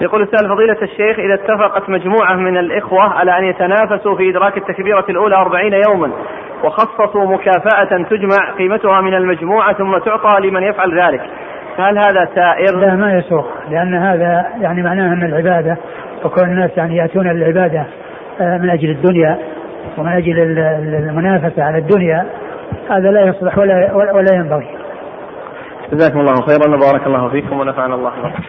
يقول السائل فضيلة الشيخ إذا اتفقت مجموعة من الإخوة على أن يتنافسوا في إدراك التكبيرة الأولى أربعين يوما وخصصوا مكافأة تجمع قيمتها من المجموعة ثم تعطى لمن يفعل ذلك هل هذا سائر؟ لا ما يسوق لأن هذا يعني معناه أن العبادة وكون الناس يعني يأتون للعبادة آه، من أجل الدنيا ومن أجل المنافسة على الدنيا هذا لا يصلح ولا ولا ينبغي. جزاكم الله خيرا وبارك الله فيكم ونفعنا الله بكم.